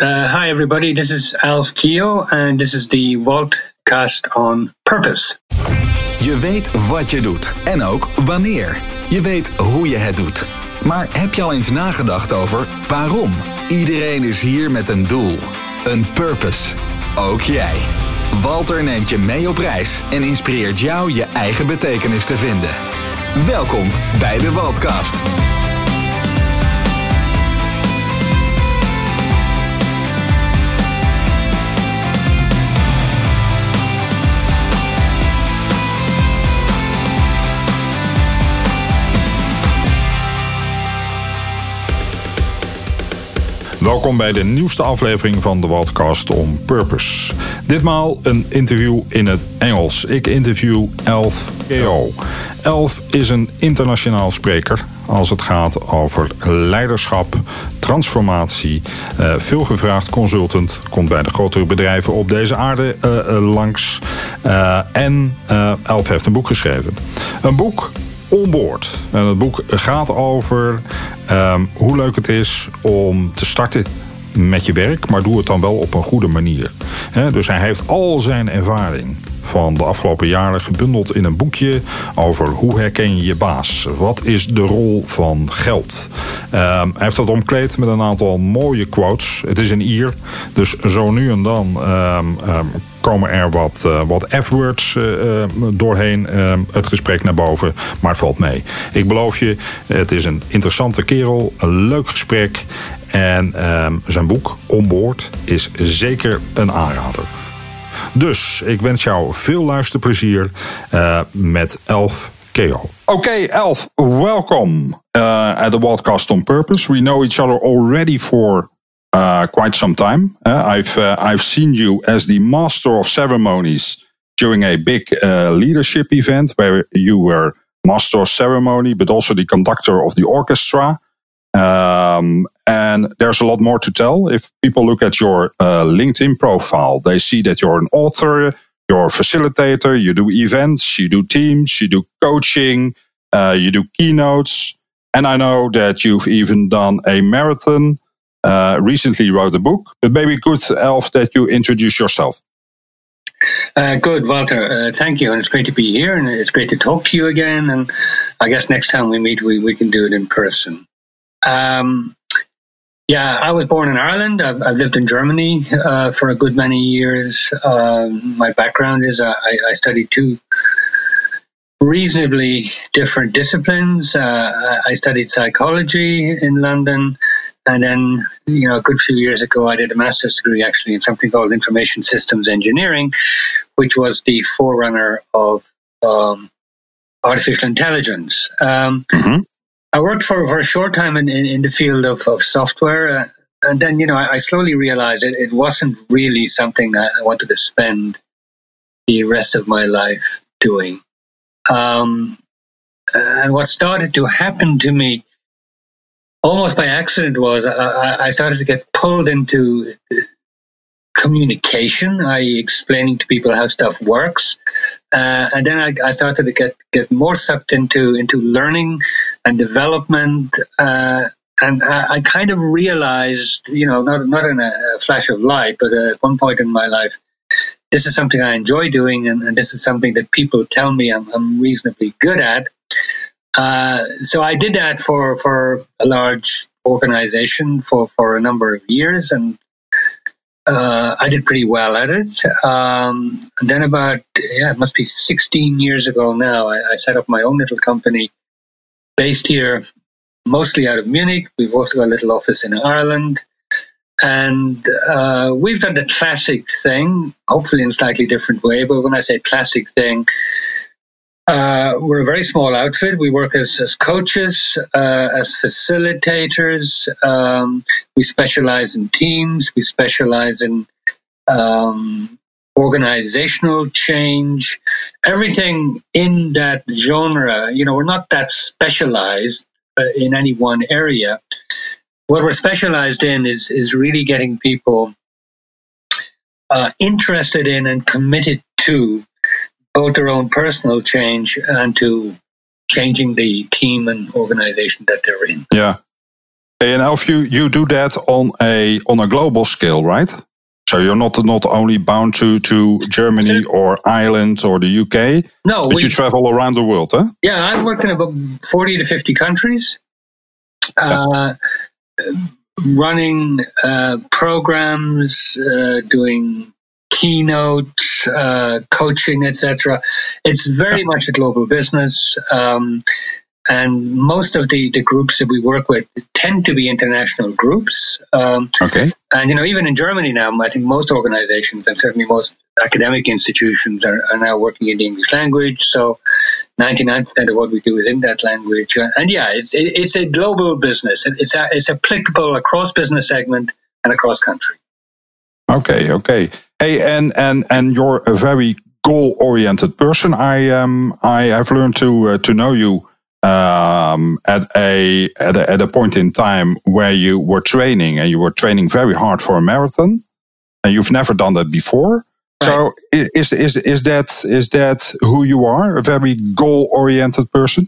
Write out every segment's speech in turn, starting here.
Uh, hi, everybody. This is Alf Kio, and this is the Waltcast on Purpose. Je weet wat je doet en ook wanneer. Je weet hoe je het doet. Maar heb je al eens nagedacht over waarom? Iedereen is hier met een doel, een purpose. Ook jij. Walter neemt je mee op reis en inspireert jou je eigen betekenis te vinden. Welkom bij de Waldcast. Welkom bij de nieuwste aflevering van de Wildcast on Purpose. Ditmaal een interview in het Engels. Ik interview Elf Keo. Elf is een internationaal spreker als het gaat over leiderschap, transformatie. Uh, veel gevraagd consultant, komt bij de grotere bedrijven op deze aarde uh, langs. Uh, en Elf heeft een boek geschreven. Een boek Onboard. En het boek gaat over um, hoe leuk het is om te starten met je werk, maar doe het dan wel op een goede manier. Dus hij heeft al zijn ervaring van de afgelopen jaren gebundeld in een boekje over hoe herken je je baas. Wat is de rol van geld? Um, hij heeft dat omkleed met een aantal mooie quotes. Het is een Ier, dus zo nu en dan um, komen er wat, uh, wat F-words uh, doorheen uh, het gesprek naar boven. Maar valt mee. Ik beloof je, het is een interessante kerel. Een leuk gesprek. En zijn boek Onboard is zeker een aanrader. Dus ik wens jou veel luisterplezier met Elf Keo. Okay, Elf, welcome uh, at the podcast on purpose. We know each other already for uh, quite some time. Uh, I've uh, I've seen you as the master of ceremonies during a big uh, leadership event where you were master of ceremony, but also the conductor of the orchestra. Um, and there's a lot more to tell. If people look at your uh, LinkedIn profile, they see that you're an author, you're a facilitator, you do events, you do teams, you do coaching, uh, you do keynotes. And I know that you've even done a marathon, uh, recently wrote a book, but maybe good, Elf, that you introduce yourself. Uh, good, Walter. Uh, thank you. And it's great to be here and it's great to talk to you again. And I guess next time we meet, we, we can do it in person. Um, yeah, I was born in Ireland. I've, I've lived in Germany uh, for a good many years. Um, my background is I, I, studied two reasonably different disciplines. Uh, I studied psychology in London. And then, you know, a good few years ago, I did a master's degree actually in something called information systems engineering, which was the forerunner of um, artificial intelligence. Um, mm-hmm. I worked for, for a short time in, in, in the field of, of software. Uh, and then, you know, I, I slowly realized it, it wasn't really something I wanted to spend the rest of my life doing. Um, and what started to happen to me almost by accident was I, I started to get pulled into communication, i.e., explaining to people how stuff works. Uh, and then I, I, started to get, get more sucked into, into learning and development. Uh, and I, I, kind of realized, you know, not, not in a, flash of light, but at one point in my life, this is something I enjoy doing, and, and this is something that people tell me I'm, I'm reasonably good at. Uh, so I did that for, for a large organization for, for a number of years, and uh, I did pretty well at it. Um, then about, yeah, it must be 16 years ago now, I, I, set up my own little company based here, mostly out of Munich. We've also got a little office in Ireland. And uh, we've done the classic thing, hopefully in a slightly different way. But when I say classic thing, uh, we're a very small outfit. We work as, as coaches, uh, as facilitators. Um, we specialize in teams. We specialize in um, organizational change. Everything in that genre. You know, we're not that specialized uh, in any one area. What we're specialized in is is really getting people uh, interested in and committed to both their own personal change and to changing the team and organization that they're in. Yeah. And Elf, you, you do that on a on a global scale, right? So you're not not only bound to to Germany or Ireland or the UK. No, but we, you travel around the world, huh? Yeah, I've worked in about forty to fifty countries, uh, running uh, programs, uh, doing keynotes, uh, coaching, etc. It's very much a global business. Um, and most of the, the groups that we work with tend to be international groups. Um, okay. And, you know, even in Germany now, I think most organizations and certainly most academic institutions are, are now working in the English language. So 99% of what we do is in that language. And yeah, it's, it, it's a global business. It's, a, it's applicable across business segment and across country. Okay, okay. Hey, and, and, and you're a very goal oriented person. I, um, I have learned to, uh, to know you um, at a, at a at a point in time where you were training and you were training very hard for a marathon, and you've never done that before. Right. So is is is that is that who you are? A very goal oriented person.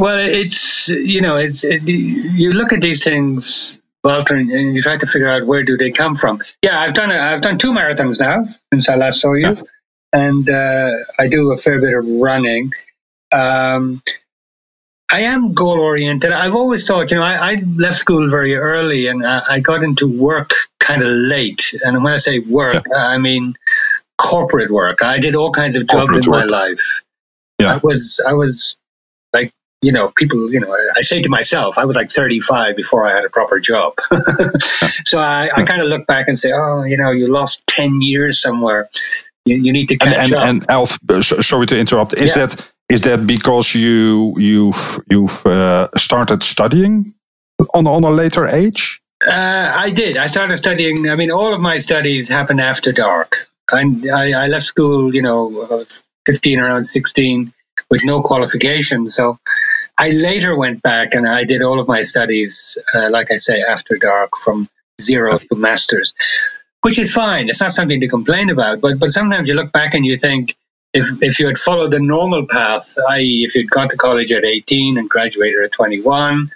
Well, it's you know it's it, you look at these things, Walter, and you try to figure out where do they come from. Yeah, I've done a, I've done two marathons now since I last saw you, and uh, I do a fair bit of running. Um, I am goal oriented. I've always thought, you know, I, I left school very early and I, I got into work kind of late. And when I say work. I mean corporate work. I did all kinds of jobs corporate in work. my life. Yeah. I was, I was like, you know, people, you know, I say to myself, I was like 35 before I had a proper job. so I, I kind of look back and say, oh, you know, you lost 10 years somewhere. You, you need to catch and, and, up. And Alph, uh, sorry to interrupt. Is yeah. that is that because you you've you've uh, started studying on on a later age? Uh, I did. I started studying. I mean, all of my studies happened after dark. And I, I left school, you know, I was 15, around 16, with no qualifications. So I later went back and I did all of my studies, uh, like I say, after dark from zero to masters, which is fine. It's not something to complain about. But, but sometimes you look back and you think, if if you had followed the normal path, i.e., if you'd gone to college at 18 and graduated at 21,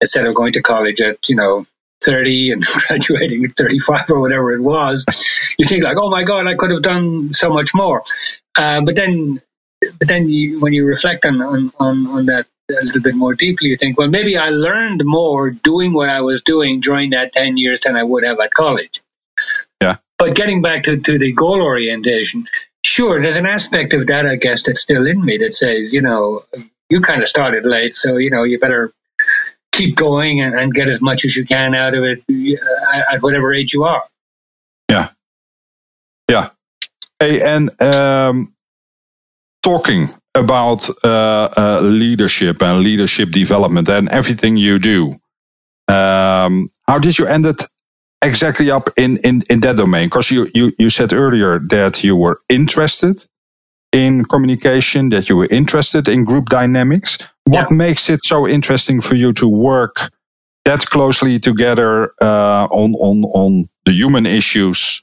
instead of going to college at you know 30 and graduating at 35 or whatever it was, you think like, oh my god, I could have done so much more. Uh, but then, but then you, when you reflect on, on on on that a little bit more deeply, you think, well, maybe I learned more doing what I was doing during that 10 years than I would have at college. Yeah. But getting back to, to the goal orientation, Sure, there's an aspect of that, I guess, that's still in me that says, you know, you kind of started late, so you know you better keep going and, and get as much as you can out of it uh, at whatever age you are. Yeah, yeah. Hey, and um, talking about uh, uh, leadership and leadership development and everything you do. Um, how did you end it exactly up in, in, in that domain? Because you, you, you said earlier that you were interested in communication, that you were interested in group dynamics. What yeah. makes it so interesting for you to work that closely together uh, on, on, on the human issues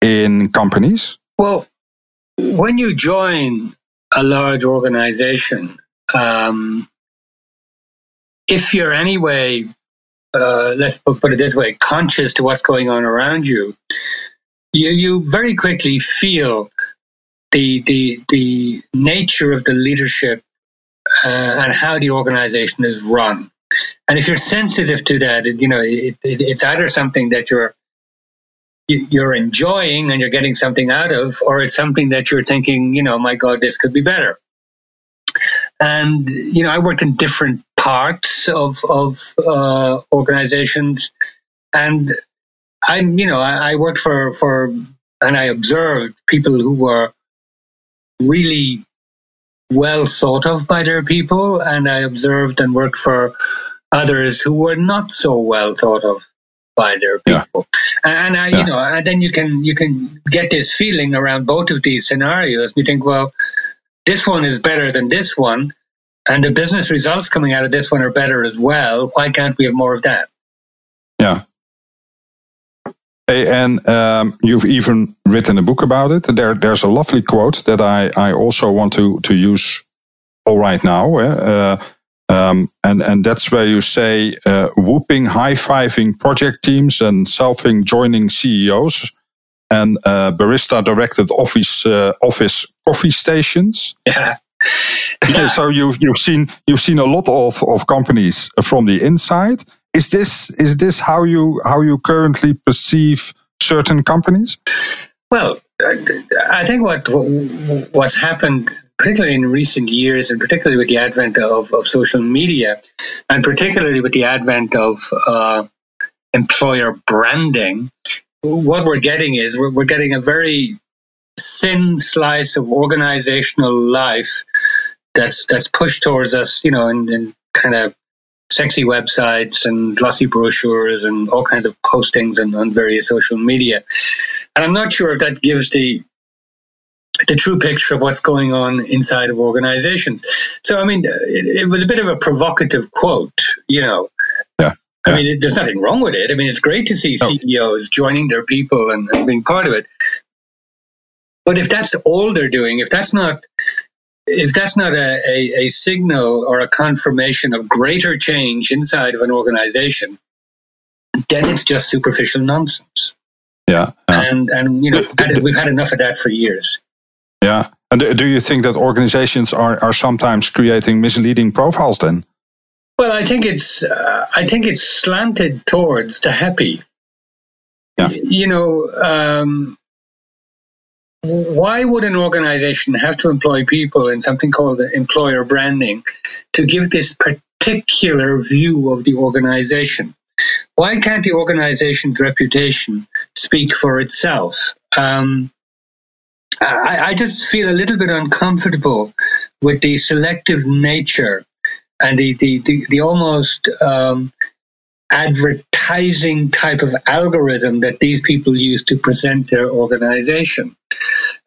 in companies? Well, when you join a large organization, um, if you're anyway uh, let's put it this way, conscious to what's going on around you, you, you very quickly feel the, the, the nature of the leadership uh, and how the organization is run. And if you're sensitive to that, you know, it, it, it's either something that you're you're enjoying and you're getting something out of, or it's something that you're thinking, you know, my God, this could be better. And you know, I worked in different parts of of uh, organizations, and I'm you know I, I worked for for and I observed people who were really well thought of by their people, and I observed and worked for others who were not so well thought of by their people. Yeah. And I, yeah. you know, and then you can you can get this feeling around both of these scenarios. You think, well, this one is better than this one, and the business results coming out of this one are better as well. Why can't we have more of that? Yeah. And um, you've even written a book about it. There, there's a lovely quote that I, I also want to, to use all right now. Eh? Uh, Um, and, and that's where you say uh, whooping, high fiving project teams and selfing joining CEOs and uh, barista directed office uh, office coffee stations. Yeah. yeah. So you've you've seen you've seen a lot of, of companies from the inside. Is this is this how you how you currently perceive certain companies? Well, I think what what's happened particularly in recent years, and particularly with the advent of, of social media, and particularly with the advent of uh, employer branding, what we're getting is we're, we're getting a very thin slice of organizational life that's that's pushed towards us, you know, in, in kind of sexy websites and glossy brochures and all kinds of postings and on various social media. And I'm not sure if that gives the the true picture of what's going on inside of organizations. So, I mean, it, it was a bit of a provocative quote, you know. Yeah. I mean, it, there's nothing wrong with it. I mean, it's great to see CEOs joining their people and, and being part of it. But if that's all they're doing, if that's not if that's not a, a, a, signal or a confirmation of greater change inside of an organization, then it's just superficial nonsense. Yeah, yeah. and and you know we've had enough of that for years. Yeah, and do you think that organizations are are sometimes creating misleading profiles then? Well, I think it's uh, I think it's slanted towards the happy. Yeah. You know, um, why would an organization have to employ people in something called employer branding to give this particular view of the organization? Why can't the organization's reputation speak for itself? Um, I, I, just feel a little bit uncomfortable with the selective nature and the the the, the almost um, advertising type of algorithm that these people use to present their organization.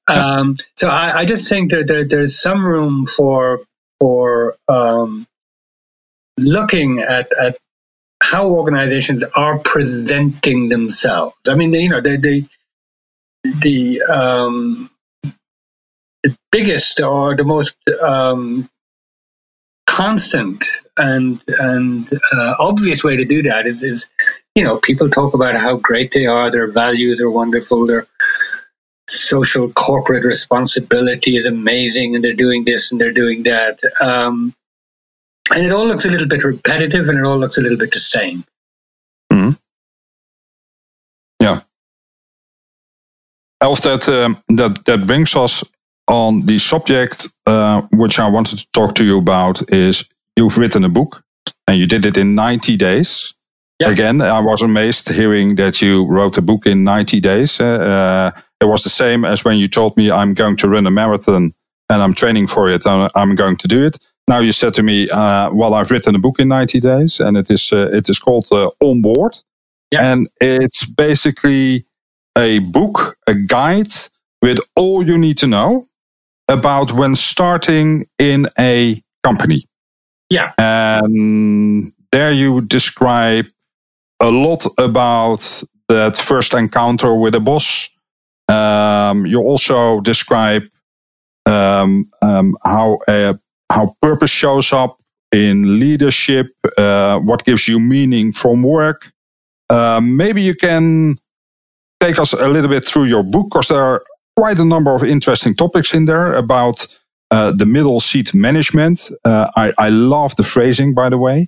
Um, so I, I, just think that there, there's some room for for um, looking at, at how organizations are presenting themselves. I mean, you know, they, they the um, the biggest or the most um, constant and and uh, obvious way to do that is, is you know people talk about how great they are their values are wonderful their social corporate responsibility is amazing and they're doing this and they're doing that. Um, and it all looks a little bit repetitive and it all looks a little bit the same. Mm-hmm. yeah. Elf, that, um, that, that brings us on the subject uh, which I wanted to talk to you about is you've written a book and you did it in 90 days. Yeah. Again, I was amazed hearing that you wrote a book in 90 days. Uh, it was the same as when you told me I'm going to run a marathon and I'm training for it and I'm going to do it. Now you said to me, uh, well, I've written a book in 90 days and it is, uh, it is called uh, Onboard. Yeah. And it's basically a book, a guide with all you need to know about when starting in a company. Yeah. And there you describe a lot about that first encounter with a boss. Um, you also describe um, um, how uh, how purpose shows up in leadership, uh, what gives you meaning from work. Um, maybe you can take us a little bit through your book, because there are quite a number of interesting topics in there about uh, the middle seat management. Uh, I, I love the phrasing, by the way.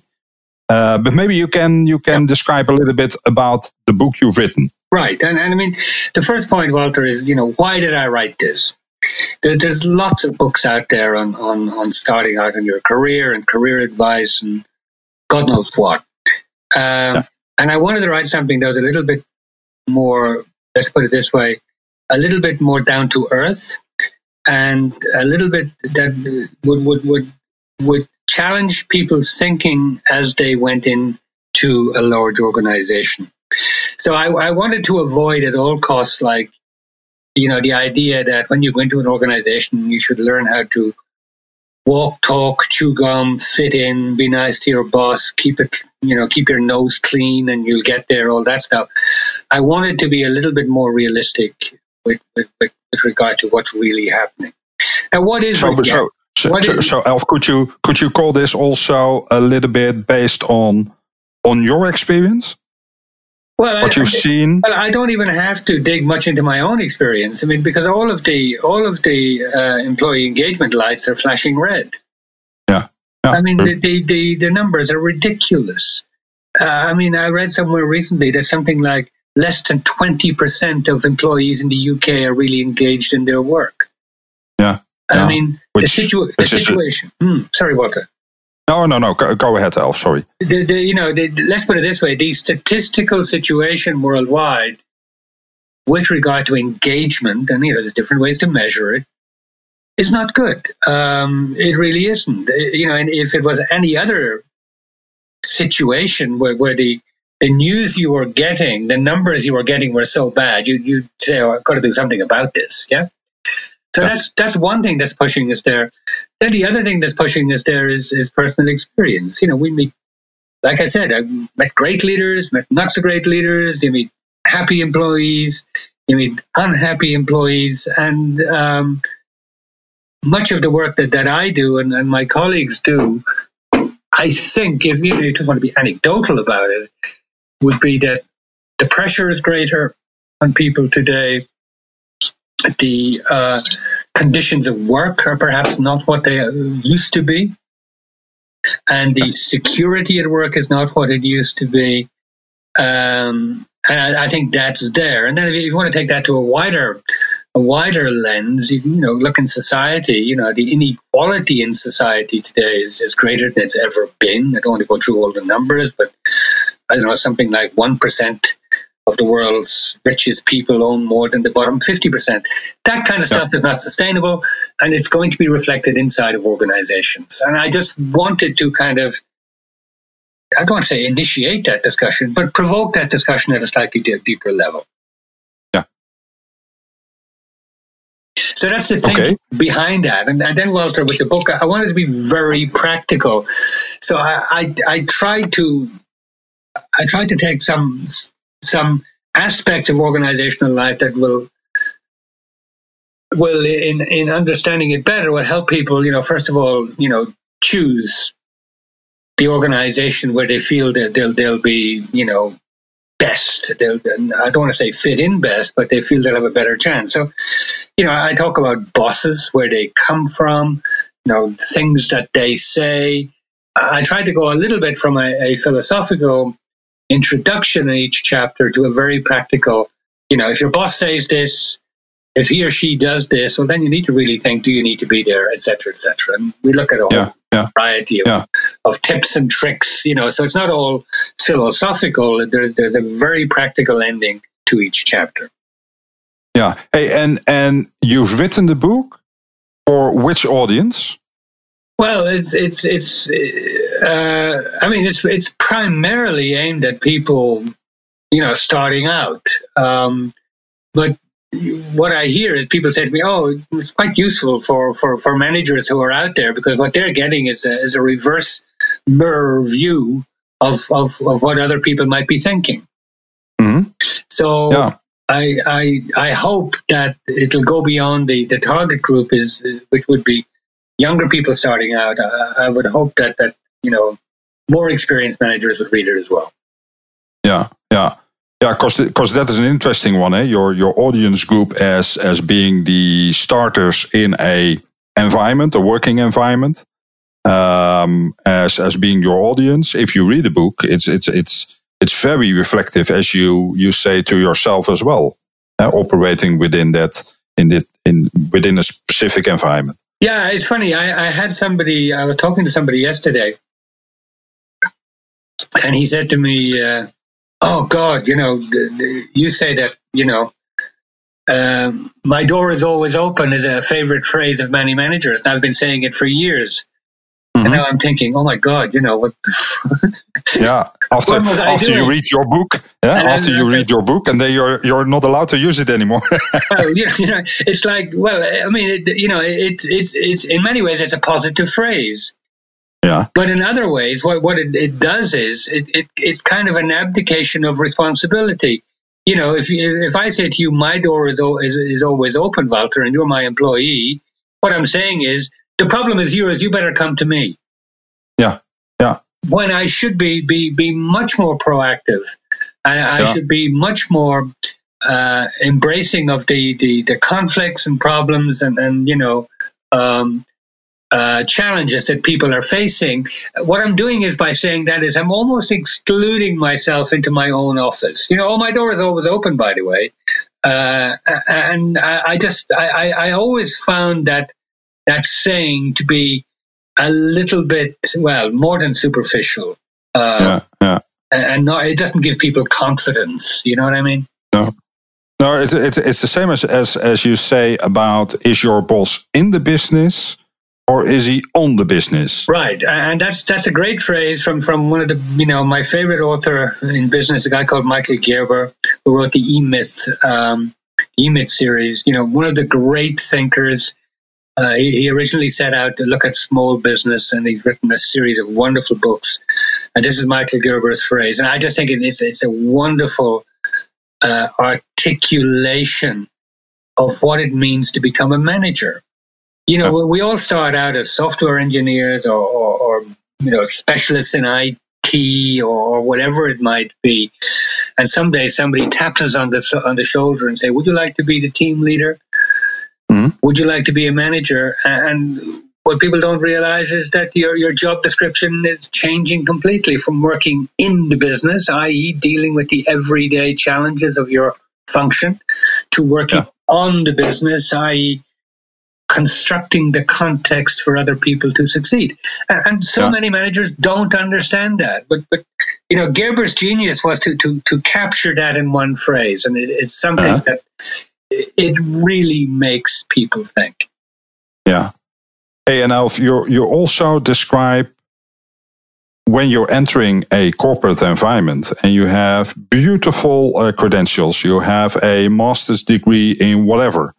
Uh, but maybe you can you can describe a little bit about the book you've written. Right, and, and I mean the first point, Walter, is you know why did I write this? There, there's lots of books out there on, on on starting out in your career and career advice and God knows what. Um, yeah. And I wanted to write something that was a little bit more. Let's put it this way: a little bit more down to earth and a little bit that would would would would challenge people's thinking as they went into a large organization. So I, I wanted to avoid at all costs, like you know, the idea that when you go into an organization, you should learn how to walk, talk, chew gum, fit in, be nice to your boss, keep it, you know, keep your nose clean, and you'll get there. All that stuff. I wanted to be a little bit more realistic with, with, with, with regard to what's really happening. Now, what is so, so, So, so, so, Elf, could you could you call this also a little bit based on on your experience? Well, what I, you've seen. Well, I don't even have to dig much into my own experience. I mean, because all of the all of the uh, employee engagement lights are flashing red. Yeah. yeah. I mean, the, the, the the numbers are ridiculous. Uh, I mean, I read somewhere recently that something like less than twenty percent of employees in the UK are really engaged in their work. Yeah. I mean, which, the, situa- the situation. A, hmm, sorry, Walter. No, no, no. Go, go ahead, Elf. Sorry. The, the, you know, let's put it this way: the statistical situation worldwide, with regard to engagement, and you know, there's different ways to measure it, is not good. Um, it really isn't. Uh, you know, and if it was any other situation where, where the the news you were getting, the numbers you were getting were so bad, you you'd say, "Oh, I've got to do something about this." Yeah. So that's that's one thing that's pushing us there. Then the other thing that's pushing us there is is personal experience. You know, we meet, like I said, I met great leaders, met not so great leaders. You meet happy employees, you meet unhappy employees, and um, much of the work that, that I do and, and my colleagues do, I think, if you just want to be anecdotal about it, would be that the pressure is greater on people today the uh, conditions of work are perhaps not what they used to be. And the security at work is not what it used to be. Um, and I, think that's there. And then if you want to take that to a wider, a wider lens, you, you know, look in society, you know, the inequality in society today is, is greater than it's ever been. I don't want to go through all the numbers, but I don't know, something like 1% of the world's richest people own more than the bottom 50%. That kind of stuff is not sustainable and it's going to be reflected inside of organizations. And I just wanted to kind of, I don't want to say initiate that discussion, but provoke that discussion at a slightly deeper level. Yeah. So that's the thing okay. behind that. And, and, then, Walter, with the book, I wanted to be very practical. So I, I, I tried to I try to take some some aspects of organizational life that will will in in understanding it better will help people you know first of all you know choose the organization where they feel that they'll they'll be you know best. They'll i don't want to say fit in best but they feel they'll have a better chance. So you know i talk about bosses where they come from you know things that they say i try to go a little bit from a, a philosophical introduction in each chapter to a very practical, you know, if your boss says this, if he or she does this, well, then you need to really think, do you need to be there, et cetera, et cetera. And we look at a whole yeah, yeah. variety of, yeah. of tips and tricks, you know, so it's not all philosophical. There's, there's a very practical ending to each chapter. Yeah. Hey, and, and you've written the book for which audience? Well, it's it's it's. Uh, I mean, it's it's primarily aimed at people, you know, starting out. Um, but what I hear is people say to me, "Oh, it's quite useful for for for managers who are out there because what they're getting is a is a reverse mirror view of of of what other people might be thinking." Mm-hmm. So. Yeah. I, I I hope that it'll go beyond the, the target group is which would be younger people starting out, uh, I would hope that that you know more experienced managers would read it as well. Yeah, yeah. Yeah, because because that is an interesting one. Eh? Your your audience group as as being the starters in a environment, a working environment, um, as as being your audience. If you read a book, it's it's it's it's very reflective, as you you say to yourself as well, uh, operating within that in the in within a specific environment. Yeah, it's funny. I, I had somebody, I was talking to somebody yesterday, and he said to me, uh, Oh, God, you know, you say that, you know, um, my door is always open is a favorite phrase of many managers. And I've been saying it for years. Mm-hmm. And now I'm thinking, oh my God, you know what? yeah, after after you read your book, yeah, and after you read your book, and then you're you're not allowed to use it anymore. well, you know, you know, it's like, well, I mean, it, you know, it's it's it's in many ways it's a positive phrase. Yeah. But in other ways, what what it, it does is it, it it's kind of an abdication of responsibility. You know, if if I say to you, my door is is, is always open, Walter, and you're my employee, what I'm saying is the problem is yours. You better come to me. Yeah, yeah. When I should be be be much more proactive. I, I should be much more uh, embracing of the, the the conflicts and problems and and you know um, uh, challenges that people are facing. What I'm doing is by saying that is I'm almost excluding myself into my own office. You know, all my door is always open, by the way. Uh, and I, I just, I, I, always found that, that saying to be a little bit, well, more than superficial. Uh, yeah, yeah. And not, it doesn't give people confidence. You know what I mean? No. No, it's, it's, it's the same as, as, as you say about is your boss in the business or is he on the business? Right, and that's that's a great phrase from from one of the you know my favorite author in business, a guy called Michael Gerber, who wrote the E Myth um, E Myth series. You know, one of the great thinkers. Uh, he, he, originally set out to look at small business, and he's written a series of wonderful books. And this is Michael Gerber's phrase, and I just think it's it's a wonderful uh, articulation of what it means to become a manager you know, we all start out as software engineers or, or, or you know, specialists in IT or, whatever it might be. And someday somebody taps us on the, on the shoulder and say, would you like to be the team leader? Mm-hmm. Would you like to be a manager? And what people don't realize is that your, your job description is changing completely from working in the business, i.e., dealing with the everyday challenges of your function, to working yeah. on the business, i.e., constructing the context for other people to succeed. And, and so yeah. many managers don't understand that. But, but you know, Gerber's genius was to, to, to capture that in one phrase. And it, it's something uh-huh. that it really makes people think. Yeah. Hey, and Alph, you you also describe when you're entering a corporate environment and you have beautiful uh, credentials, you have a master's degree in whatever,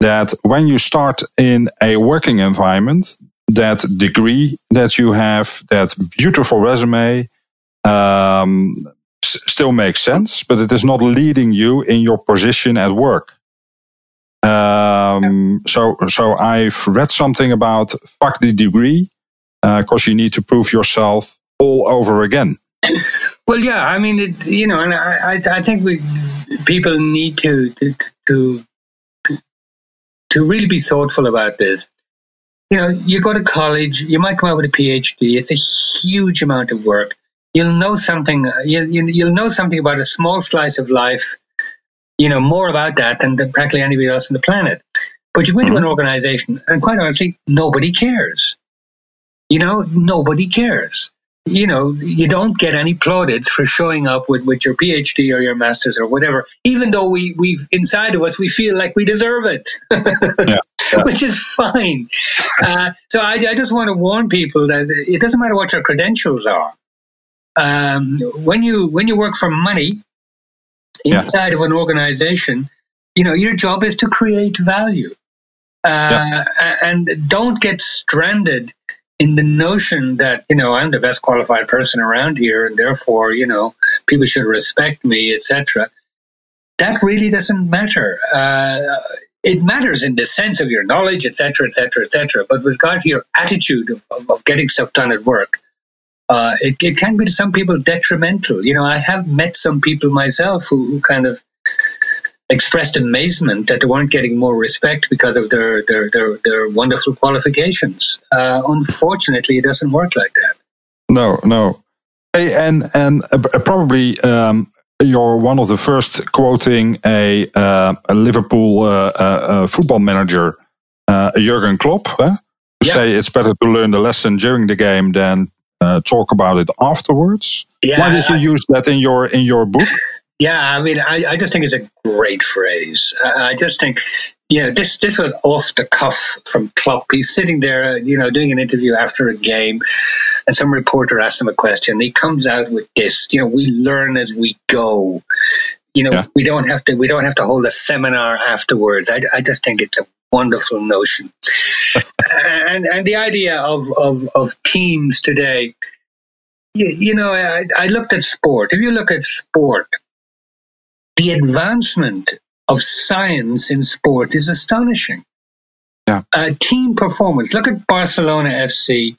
that when you start in a working environment, that degree that you have, that beautiful resume, um, s- still makes sense, but it is not leading you in your position at work. Um, so, so I've read something about fuck the degree because uh, you need to prove yourself all over again. Well, yeah, I mean, it, you know, and I, I, I think we people need to to, to to really be thoughtful about this. You know, you go to college, you might come out with a PhD. It's a huge amount of work. You'll know something. You'll, you'll know something about a small slice of life. You know more about that than practically anybody else on the planet. But you go into an organization, and quite honestly, nobody cares. You know, nobody cares you know, you don't get any plaudits for showing up with, with your PhD or your master's or whatever, even though we, we inside of us, we feel like we deserve it, yeah, yeah. which is fine. Uh, so I, I, just want to warn people that it doesn't matter what your credentials are. Um, when you, when you work for money inside yeah. of an organization, you know, your job is to create value. Uh, and don't get stranded in the notion that you know I'm the best qualified person around here, and therefore you know people should respect me, etc. That really doesn't matter. Uh, it matters in the sense of your knowledge, etc., etc., etc. But with regard to your attitude of, of, of getting stuff done at work, uh, it, it, can be to some people detrimental. You know, I have met some people myself who, who kind of expressed amazement that they weren't getting more respect because of their their their, their wonderful qualifications. Uh, unfortunately, it doesn't work like that. No, no. Hey, and and uh, probably um, you're one of the first quoting a, uh, a Liverpool uh, uh, uh football manager, Jurgen Klopp, eh? to yeah. say it's better to learn the lesson during the game than Uh, talk about it afterwards. Yeah, Why did you I, use that in your in your book? Yeah, I mean, I, I just think it's a great phrase. I just think, you know, this this was off the cuff from Klopp. He's sitting there, you know, doing an interview after a game, and some reporter asks him a question. He comes out with this, you know, we learn as we go. You know, yeah. we don't have to we don't have to hold a seminar afterwards. I, I just think it's a wonderful notion, and and the idea of of of teams today. You, you know, I, I looked at sport. If you look at sport, the advancement of science in sport is astonishing. Yeah. Uh, team performance. Look at Barcelona FC,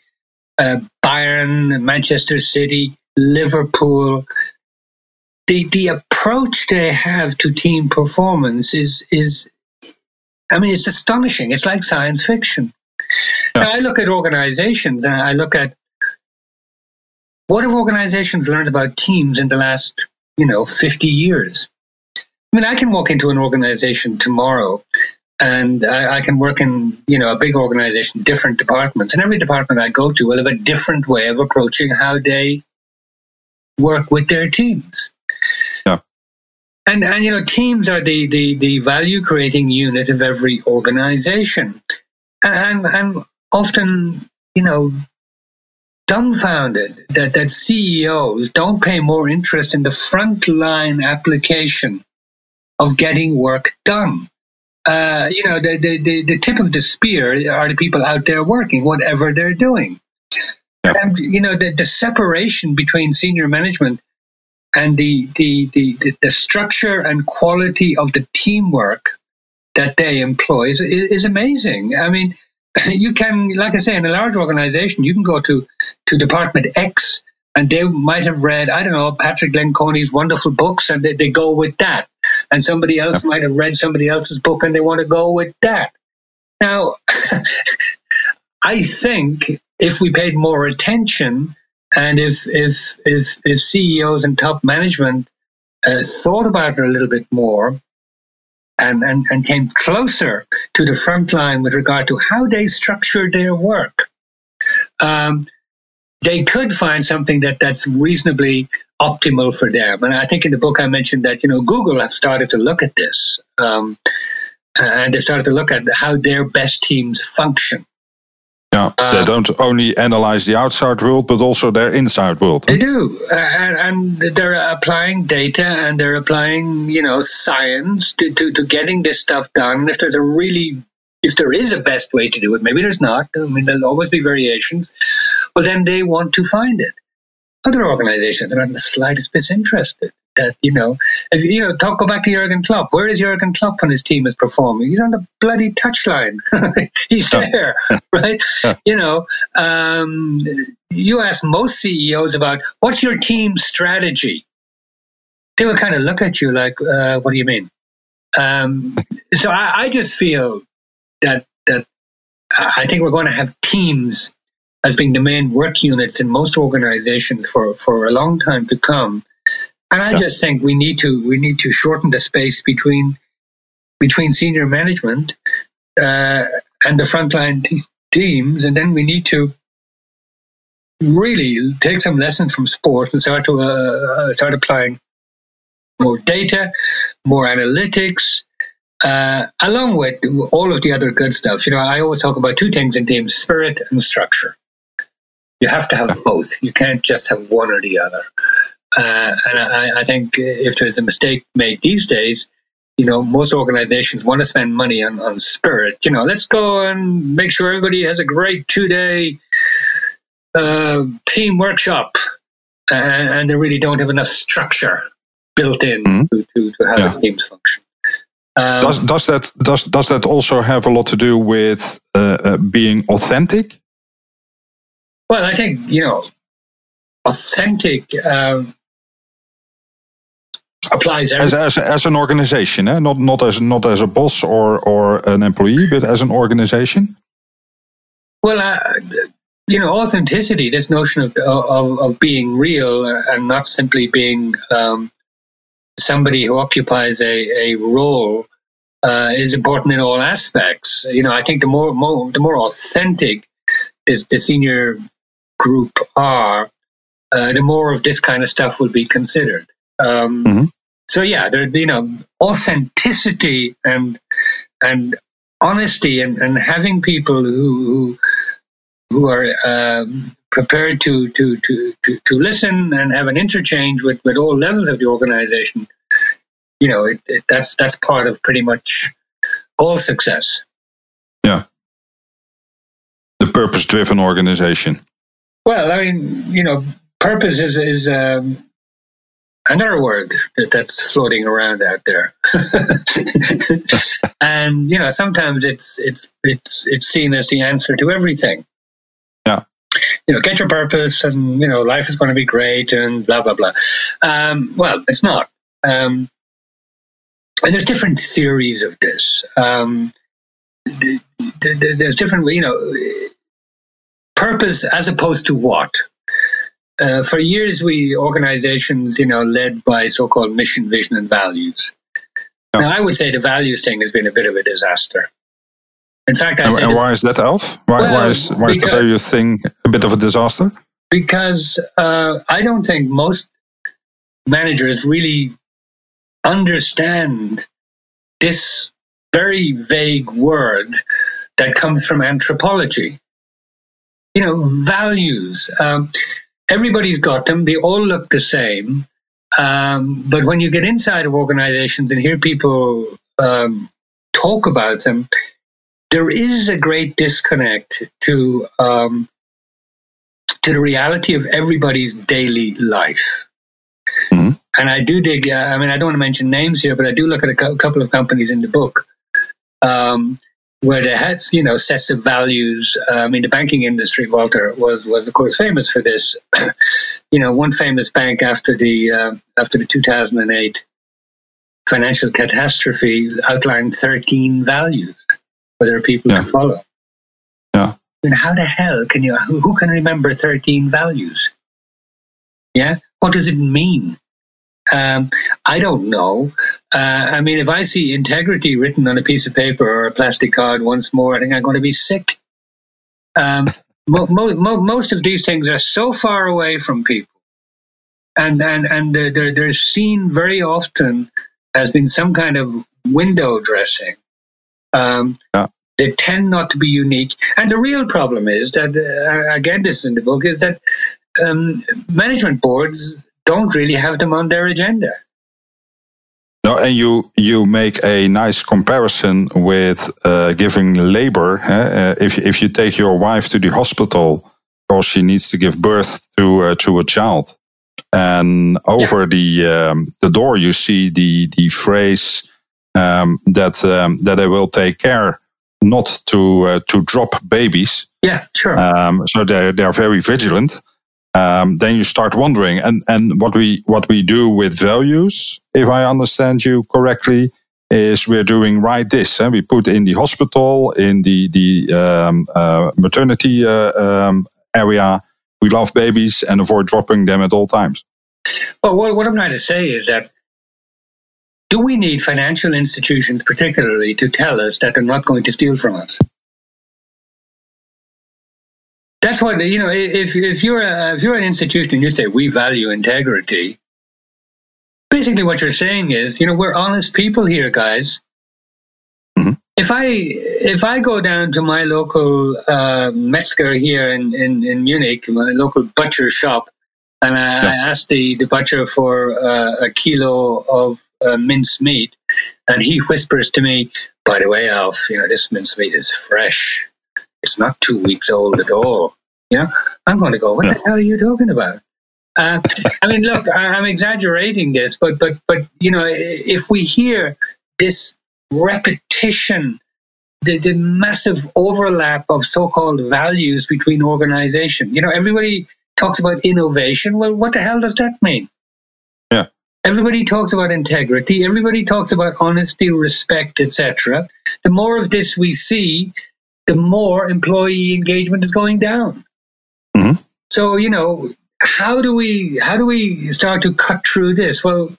uh, Bayern, Manchester City, Liverpool. The the approach they have to team performance is is, I mean, it's astonishing. It's like science fiction. Yeah. Now, I look at organizations and I look at what have organizations learned about teams in the last, you know, 50 years? I mean, I can walk into an organization tomorrow and I, I, can work in, you know, a big organization, different departments, and every department I go to will have a different way of approaching how they work with their teams. And, and you know, teams are the, the, the value creating unit of every organization. And, and often, you know, dumbfounded that, that CEOs don't pay more interest in the frontline application of getting work done. Uh, you know, the, the, the, the, tip of the spear are the people out there working, whatever they're doing. Yeah. And, you know, the, the separation between senior management and the, the, the, the, structure and quality of the teamwork that they employ is, is amazing. I mean, you can, like I say, in a large organization, you can go to, to Department X and they might have read, I don't know, Patrick Lencioni's wonderful books and they, they go with that. And somebody else might have read somebody else's book and they want to go with that. Now, I think if we paid more attention and if, if, if, if CEOs and top management uh, thought about it a little bit more, and, and, and came closer to the front line with regard to how they structured their work, um, they could find something that, that's reasonably optimal for them. And I think in the book I mentioned that, you know, Google have started to look at this. Um, and they started to look at how their best teams function. Yeah, they uh, don't only analyze the outside world, but also their inside world. They do, uh, and, and, they're applying data and they're applying, you know, science to, to, to getting this stuff done. And if there's a really, if there is a best way to do it, maybe there's not. I mean, there'll always be variations. Well, then they want to find it. Other organizations are not in the slightest bit interested that you know, if you know, talk go back to Jurgen Klopp. Where is Jurgen Klopp when his team is performing? He's on the bloody touchline. He's there, right? you know, um, you ask most CEOs about what's your team strategy. They would kind of look at you like, uh, "What do you mean?" Um, so I, I just feel that that I think we're going to have teams as being the main work units in most organizations for, for a long time to come. And I just think we need to we need to shorten the space between between senior management uh, and the frontline t- teams, and then we need to really take some lessons from sport and start to uh, uh start applying more data, more analytics, uh, along with all of the other good stuff. You know, I always talk about two things in teams: spirit and structure. You have to have both. You can't just have one or the other. Uh, and I, I, think if there's a mistake made these days, you know, most organizations want to spend money on, on spirit. You know, let's go and make sure everybody has a great two day uh, team workshop. And, and, they really don't have enough structure built in mm-hmm. to, to, to, how yeah. the teams function. Um, does, does that does does that also have a lot to do with uh, uh being authentic? Well, I think you know, authentic um, applies as, as, as an organization, eh? not not as not as a boss or or an employee, but as an organization. Well, uh, you know, authenticity. This notion of of, of being real and not simply being um, somebody who occupies a a role uh, is important in all aspects. You know, I think the more, more the more authentic this the senior group are, uh, the more of this kind of stuff will be considered. Um, mm-hmm. So yeah, there, you know, authenticity and and honesty and, and having people who who, who are um, prepared to, to, to, to, to listen and have an interchange with, with all levels of the organization, you know, it, it, that's that's part of pretty much all success. Yeah, the purpose-driven organization. Well, I mean, you know, purpose is is um, another word that, that's floating around out there. and you know, sometimes it's it's it's it's seen as the answer to everything. Yeah. You know, get your purpose, and you know, life is going to be great, and blah blah blah. Um, well, it's not. Um, and there's different theories of this. Um, there's different, you know, purpose as opposed to what. Uh, for years, we organizations, you know, led by so-called mission, vision, and values. Yeah. Now, I would say the values thing has been a bit of a disaster. In fact, I and, and why is that, Alph? Why, well, why is why is because, the values thing a bit of a disaster? Because uh, I don't think most managers really understand this very vague word that comes from anthropology. You know, values. Um, everybody's got them. They all look the same. Um, but when you get inside of organizations and hear people um, talk about them, there is a great disconnect to um, to the reality of everybody's daily life. Mm-hmm. And I do dig. Uh, I mean, I don't want to mention names here, but I do look at a couple of companies in the book um, where they had, you know, sets of values. Uh, I mean, the banking industry, Walter, was was of course famous for this. you know, one famous bank after the uh, after the 2008 financial catastrophe outlined 13 values for their people yeah. to follow. Yeah. And how the hell can you? Who, who can remember 13 values? Yeah. What does it mean? Um, I don't know. Uh, I mean, if I see integrity written on a piece of paper or a plastic card once more, I think I'm going to be sick. Um, mo- mo- most of these things are so far away from people, and and and they're they're seen very often as being some kind of window dressing. Um, yeah. They tend not to be unique, and the real problem is that uh, again, this is in the book, is that um, management boards don't really have them on their agenda. No, and you you make a nice comparison with uh, giving labor. Uh, if if you take your wife to the hospital because she needs to give birth to uh, to a child, and over yeah. the um, the door you see the the phrase um, that um, that they will take care not to uh, to drop babies. Yeah, sure. Um, so they they are very vigilant um, then you start wondering. And and what we what we do with values, if I understand you correctly, is we're doing right this. And we put in the hospital, in the the um, uh, maternity uh, um, area. We love babies and avoid dropping them at all times. Well, what, what I'm trying to say is that do we need financial institutions, particularly, to tell us that they're not going to steal from us? That's what you know. If if you're a, if you're an institution and you say we value integrity, basically what you're saying is, you know, we're honest people here, guys. Mm-hmm. If I if I go down to my local uh, Metzger here in, in, in Munich, my local butcher shop, and I, yeah. I ask the, the butcher for uh, a kilo of uh, mince meat, and he whispers to me, "By the way, Alph, you know this mince meat is fresh." It's not two weeks old at all. Yeah, I'm going to go. What yeah. the hell are you talking about? Uh, I mean, look, I'm exaggerating this, but but but you know, if we hear this repetition, the, the massive overlap of so-called values between organizations, you know, everybody talks about innovation. Well, what the hell does that mean? Yeah. Everybody talks about integrity. Everybody talks about honesty, respect, etc. The more of this we see, the more employee engagement is going down. Mm-hmm. So, you know, how do we how do we start to cut through this? Well,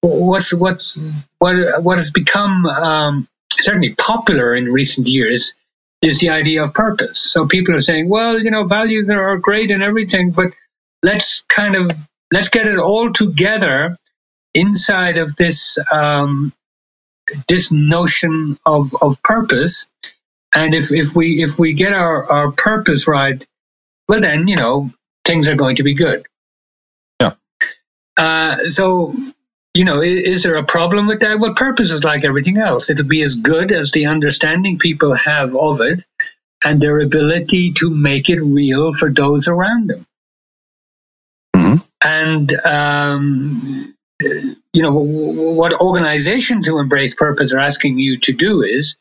what's what's what what has become um, certainly popular in recent years is the idea of purpose. So people are saying, well, you know, values are great and everything, but let's kind of let's get it all together inside of this um, this notion of of purpose and if, if we if we get our, our purpose right, well then, you know, things are going to be good. Yeah. Uh, so, you know, is, is, there a problem with that? Well, purpose is like everything else. It'll be as good as the understanding people have of it and their ability to make it real for those around them. Mm-hmm. And um, you know, what organizations who embrace purpose are asking you to do is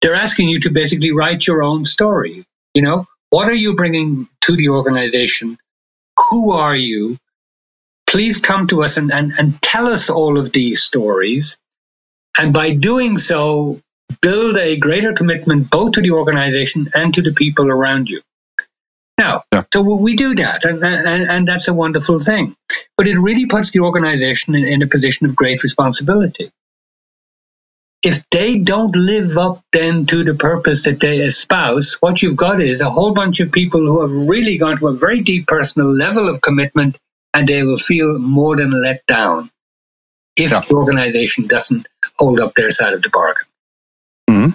they're asking you to basically write your own story. You know, what are you bringing to the organization? Who are you? Please come to us and, and, and tell us all of these stories. And by doing so, build a greater commitment both to the organization and to the people around you. Now, yeah. so we do that, and, and, and, that's a wonderful thing. But it really puts the organization in, in a position of great responsibility. If they don't live up then to the purpose that they espouse, what you've got is a whole bunch of people who have really gone to a very deep personal level of commitment and they will feel more than let down if yeah. the organization doesn't hold up their side of the bargain. Mm-hmm.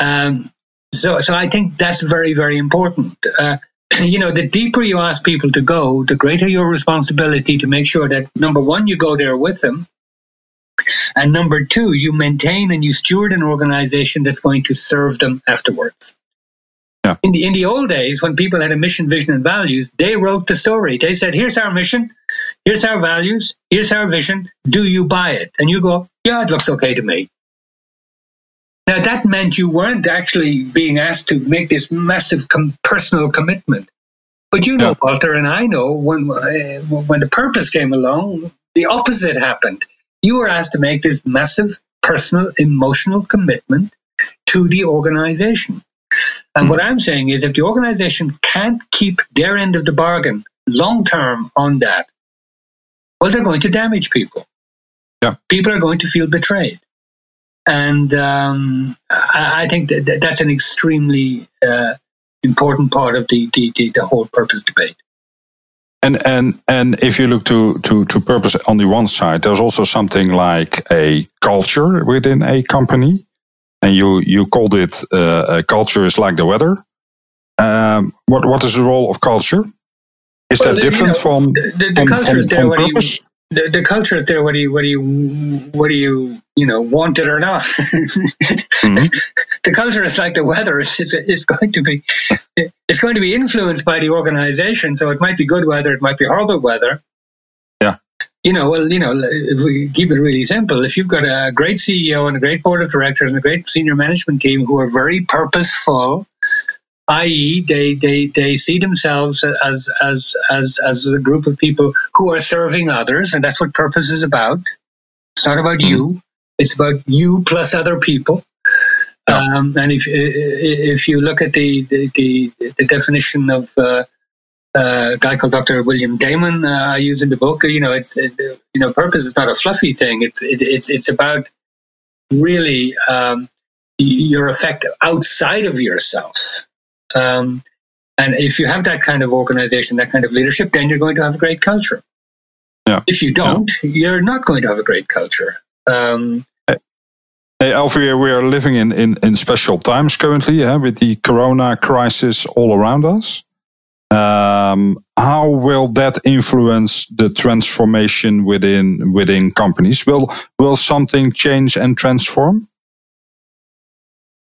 Um, so, so I think that's very, very important. Uh, you know, the deeper you ask people to go, the greater your responsibility to make sure that number one, you go there with them. And number two, you maintain and you steward an organization that's going to serve them afterwards. Yeah. In the in the old days, when people had a mission, vision, and values, they wrote the story. They said, "Here's our mission, here's our values, here's our vision. Do you buy it?" And you go, "Yeah, it looks okay to me." Now, that meant you weren't actually being asked to make this massive com- personal commitment. But you know, yeah. Walter, and I know when, uh, when the purpose came along, the opposite happened. You were asked to make this massive personal, emotional commitment to the organization. And what I'm saying is, if the organization can't keep their end of the bargain long term on that, well, they're going to damage people. Yeah. People are going to feel betrayed and um, I, I, think that that's an extremely uh, important part of the, the, the, the, whole purpose debate. And and and if you look to, to, to purpose on the one side, there's also something like a culture within a company, and you you called it uh, culture is like the weather. Um, what what is the role of culture? Is well, that different you know, from the, the, from, from, from purpose? The, the culture is there whether you whether you whether you you know want it or not. mm-hmm. The culture is like the weather; it's, it's, it's going to be it's going to be influenced by the organization. So it might be good weather, it might be horrible weather. Yeah. You know, well, you know, if we keep it really simple, if you've got a great CEO and a great board of directors and a great senior management team who are very purposeful i.e., they, they, they see themselves as, as, as, as a group of people who are serving others, and that's what purpose is about. It's not about you, mm-hmm. it's about you plus other people. Um, and if if you look at the the, the, the definition of uh, uh, a guy called Dr. William Damon, uh, I use in the book, you know, it's it, you know, purpose is not a fluffy thing. It's it, it's it's about really um, your effect outside of yourself. Um, and if you have that kind of organization, that kind of leadership, then you're going to have a great culture. Yeah. If you don't, yeah. you're not going to have a great culture. Um, Hey, Alfie, we are living in, in, in special times currently yeah, with the corona crisis all around us. Um, how will that influence the transformation within within companies? Will will something change and transform?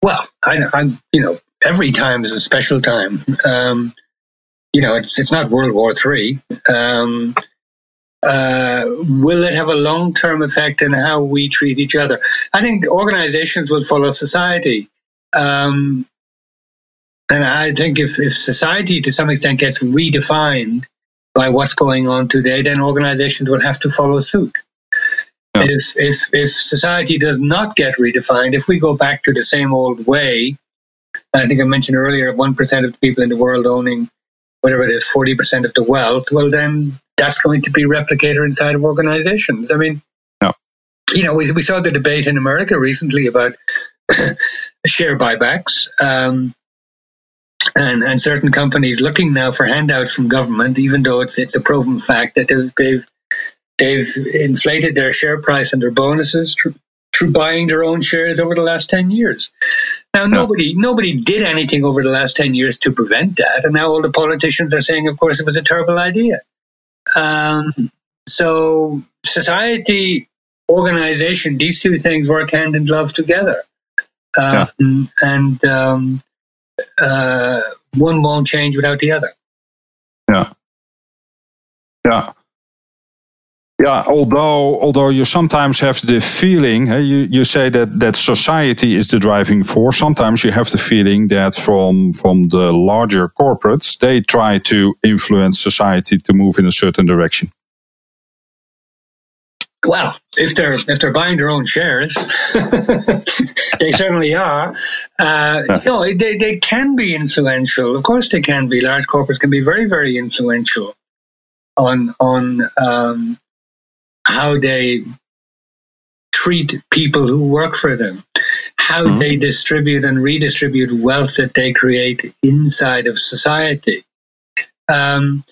Well, I, am you know every time is a special time. Um, you know, it's it's not World War Three. Um, uh, will it have a long term effect in how we treat each other? I think organizations will follow society. Um, and I think if, if society to some extent gets redefined by what's going on today, then organizations will have to follow suit. Yeah. If, if, if society does not get redefined, if we go back to the same old way, I think I mentioned earlier, 1% of the people in the world owning whatever it is, 40% of the wealth, well, then that's going to be replicated inside of organizations. I mean, no. you know, we, we saw the debate in America recently about share buybacks. Um, and, and certain companies looking now for handouts from government, even though it's it's a proven fact that they've they've, they've inflated their share price and their bonuses through buying their own shares over the last 10 years. Now, nobody, nobody did anything over the last 10 years to prevent that. And now all the politicians are saying, of course, it was a terrible idea. Um, so society, organization, these two things work hand in glove together. Yeah. And um, uh, one won't change without the other. Yeah. Yeah. Yeah, although although you sometimes have the feeling, you, you say that, that society is the driving force. Sometimes you have the feeling that from from the larger corporates, they try to influence society to move in a certain direction. Well, if they're if they're buying their own shares, they certainly are. Uh, you know, they they can be influential. Of course, they can be. Large corporates can be very very influential on on um, how they treat people who work for them, how mm-hmm. they distribute and redistribute wealth that they create inside of society. Um,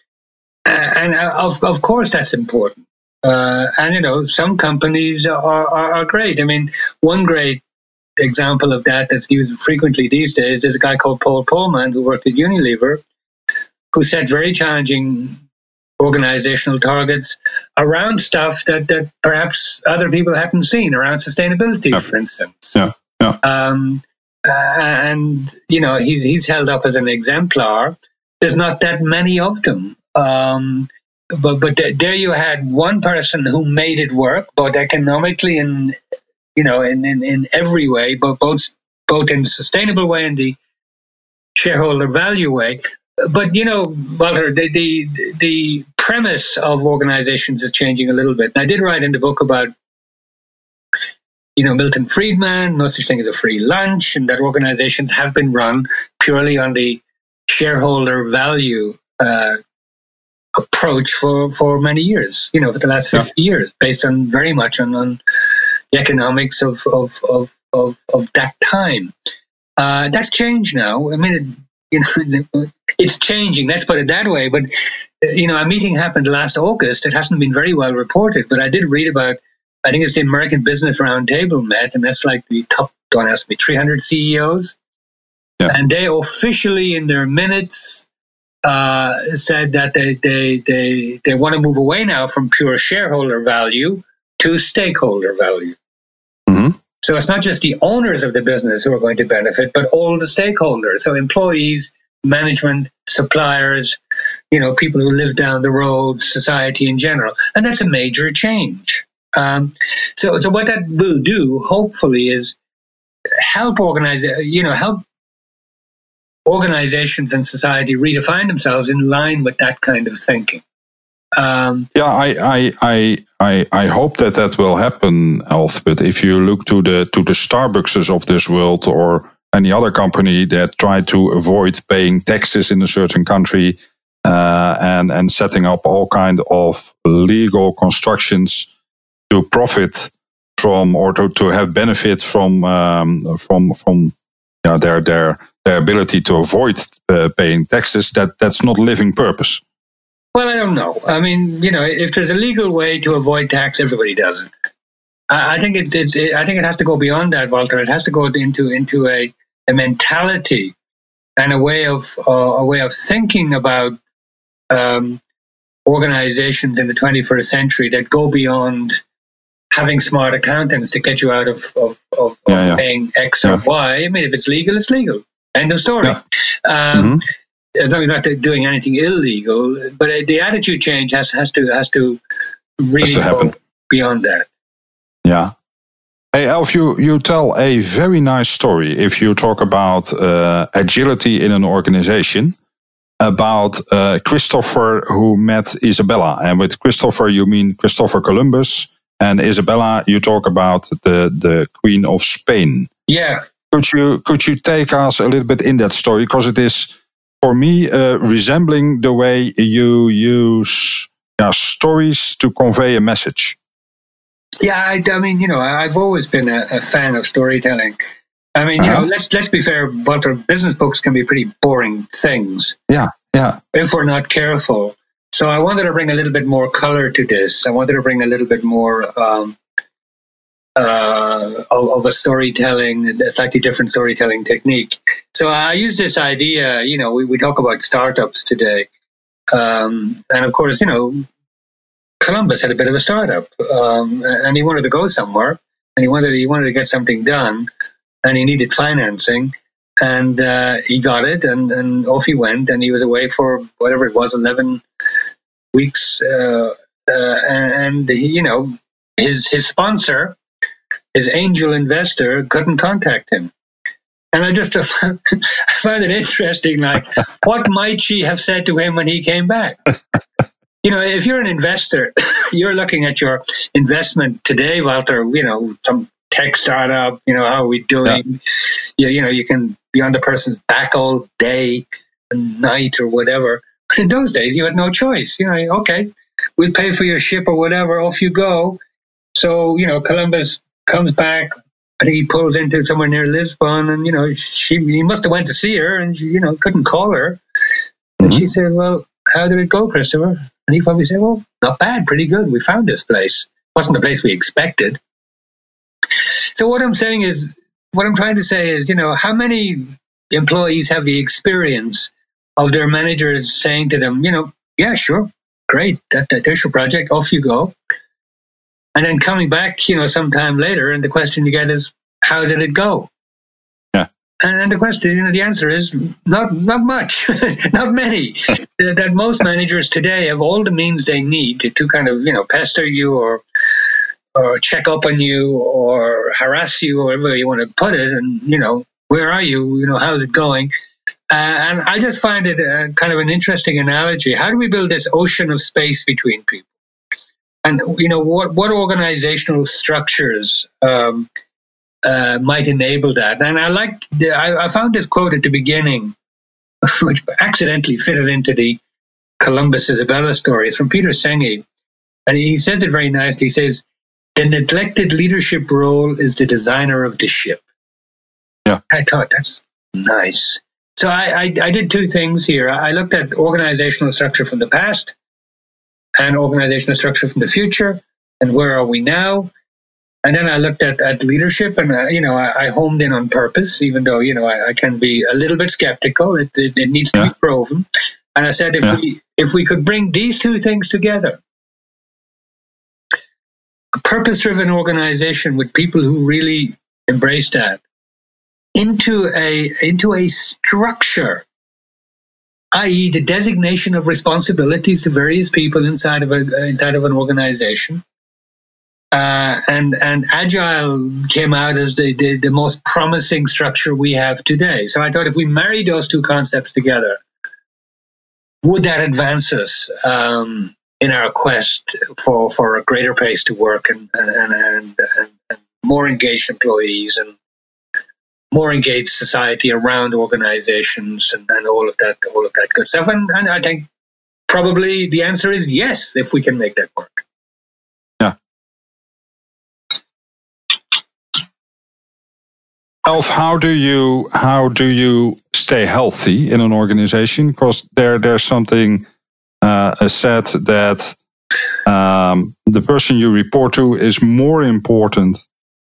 and uh, of, of course, that's important. Uh, and, you know, some companies are, are, are, great. I mean, one great example of that that's used frequently these days is a guy called Paul Polman who worked at Unilever, who set very challenging organizational targets around stuff that, that perhaps other people haven't seen around sustainability, yeah. for instance. Yeah. Yeah. Um, uh, and you know he's he's held up as an exemplar. There's not that many of them. Um, but but there you had one person who made it work, both economically and you know in, in, in every way, but both both in the sustainable way and the shareholder value way but you know, Walter, the, the the premise of organizations is changing a little bit. And I did write in the book about you know Milton Friedman, no such thing as a free lunch, and that organizations have been run purely on the shareholder value uh, approach for for many years. You know, for the last fifty yeah. years, based on very much on, on the economics of of of of, of that time. Uh, that's changed now. I mean, you know, it's changing. Let's put it that way. But you know, a meeting happened last August. It hasn't been very well reported, but I did read about. I think it's the American Business Roundtable met, and that's like the top. Don't ask me. Three hundred CEOs, yeah. and they officially in their minutes uh, said that they they they they want to move away now from pure shareholder value to stakeholder value. Mm-hmm. So it's not just the owners of the business who are going to benefit, but all the stakeholders. So employees, management, suppliers, you know, people who live down the road, society in general. And that's a major change. Um, so, so what that will do, hopefully, is help organize, you know, help organizations and society redefine themselves in line with that kind of thinking. Um, yeah, I, I, I, I, hope that that will happen, Alph. But if you look to the to the Starbuckses of this world or any other company that try to avoid paying taxes in a certain country uh, and and setting up all kind of legal constructions to profit from or to, to have benefit from um, from from you know, their their their ability to avoid uh, paying taxes that that's not living purpose well, I don't know. I mean, you know, if there's a legal way to avoid tax, everybody does it. I, I think it, it's. It, I think it has to go beyond that, Walter. It has to go into into a, a mentality and a way of uh, a way of thinking about um, organizations in the 21st century that go beyond having smart accountants to get you out of of, of, yeah, of yeah. paying X or. Y. I mean, if it's legal, it's legal. End of story. Um, mm-hmm as long as not doing anything illegal, but the attitude change has has to has to really has to happen. beyond that. Yeah. Hey, Alph, you, you tell a very nice story if you talk about uh, agility in an organization about uh, Christopher who met Isabella. And with Christopher, you mean Christopher Columbus. And Isabella, you talk about the, the Queen of Spain. Yeah. Could you, could you take us a little bit in that story? Because it is, for me uh, resembling the way you use yeah, stories to convey a message. Yeah, I, I mean, you know, I've always been a, a fan of storytelling. I mean, you uh-huh. know, let's let's be fair, Walter. Business books can be pretty boring things. Yeah, yeah. If we're not careful. So I wanted to bring a little bit more color to this. I wanted to bring a little bit more um, uh, of, of, a storytelling, a slightly different storytelling technique. So I use this idea, you know, we, we talk about startups today. Um, and of course, you know, Columbus had a bit of a startup, um, and he wanted to go somewhere, and he wanted he wanted to get something done, and he needed financing, and uh, he got it, and, and off he went, and he was away for whatever it was, eleven weeks uh, uh, and, and you know his his sponsor, his angel investor, couldn't contact him. And I just I found it interesting. Like, what might she have said to him when he came back? You know, if you're an investor, you're looking at your investment today, Walter. You know, some tech startup. You know, how are we doing? Yeah. You, you know, you can be on the person's back all day and night or whatever. But in those days, you had no choice. You know, okay, we'll pay for your ship or whatever. Off you go. So you know, Columbus comes back. I think he pulls into somewhere near Lisbon, and you know, she he must have went to see her, and she, you know, couldn't call her. Mm-hmm. And she said, "Well, how did it go, Christopher?" And he probably said, "Well, not bad, pretty good. We found this place. wasn't the place we expected." So what I'm saying is, what I'm trying to say is, you know, how many employees have the experience of their managers saying to them, you know, yeah, sure, great, that, that there's your project, off you go. And then coming back, you know, sometime later, and the question you get is, how did it go? And, the question, you know, the answer is not not much, not many. that most managers today have all the means they need to, to kind of, you know, pester you or or check up on you or harass you, or whatever you want to put it, and you know, where are you? You know, how's it going? Uh, and I just find it uh, kind of an interesting analogy. How do we build this ocean of space between people? And you know, what what organizational structures um, uh, might enable that? And I like I, I found this quote at the beginning, which accidentally fitted into the Columbus Isabella story. It's from Peter Senge, and he says it very nicely. He says, "The neglected leadership role is the designer of the ship." Yeah, I thought that's nice. So I, I, I did two things here. I looked at organizational structure from the past and organizational structure from the future and where are we now. And then I looked at, at leadership and, uh, you know, I, I, homed in on purpose, even though, you know, I, I can be a little bit skeptical. It, it, it needs to be proven. And I said, if yeah. we, if we could bring these two things together, a purpose driven organization with people who really embrace that into a into a structure i.e., the designation of responsibilities to various people inside of a inside of an organization. Uh, and and agile came out as the, the, the most promising structure we have today. So I thought if we marry those two concepts together, would that advance us um, in our quest for for a greater place to work and and, and, and, and more engaged employees and more engaged society around organizations and, and all of that, all of that good stuff. And, and I think probably the answer is yes, if we can make that work. Alph, how do you how do you stay healthy in an organization? Because there there's something uh, said that um, the person you report to is more important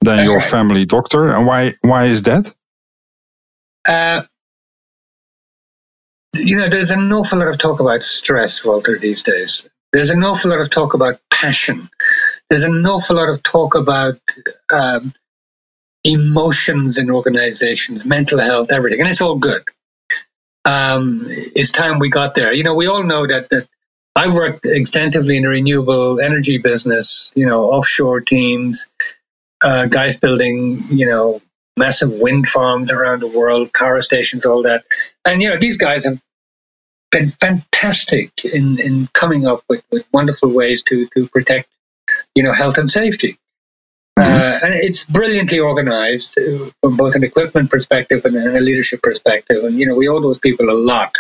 than your family doctor. And why why is that? Uh, you know, there's an awful lot of talk about stress, Walter, these days. There's an awful lot of talk about passion. There's an awful lot of talk about um, emotions in organizations, mental health, everything, and it's all good. Um, it's time we got there. You know, we all know that, that I've worked extensively in the renewable energy business, you know, offshore teams, uh, guys building, you know, massive wind farms around the world, power stations, all that. And, you know, these guys have been fantastic in, in coming up with, with wonderful ways to, to protect, you know, health and safety. Uh, and it's brilliantly organized uh, from both an equipment perspective and a leadership perspective. And, you know, we owe those people a lot.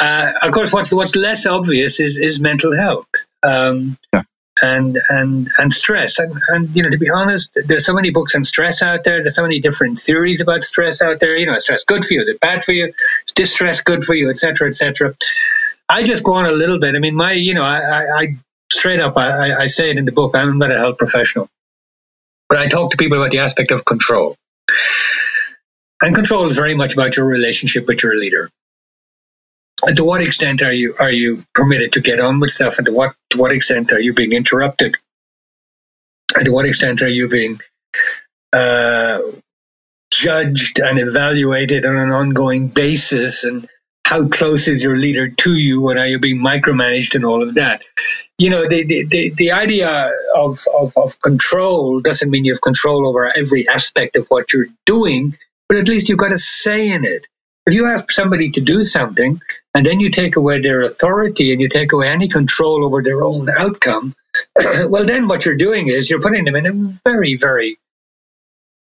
Uh, of course, what's, what's less obvious is, is mental health. Um, yeah. and and and stress. And, and you know to be honest there's so many books on stress out there. There's so many different theories about stress out there. You know is stress good for you? Is it bad for you? Is distress good for you? Etc etc i just go on a little bit. I mean my you know i, I, I straight up I, I say it in the book i'm not a health professional but i talk to people about the aspect of control. And control is very much about your relationship with your leader. And to what extent are you are you permitted to get on with stuff? And to what to what extent are you being interrupted? And to what extent are you being uh, judged and evaluated on an ongoing basis? And how close is your leader to you and are you being micromanaged and all of that you know, the, the, the idea of, of, of control doesn't mean you have control over every aspect of what you're doing, but at least you've got a say in it. If you ask somebody to do something and then you take away their authority and you take away any control over their own outcome, well, then what you're doing is you're putting them in a very, very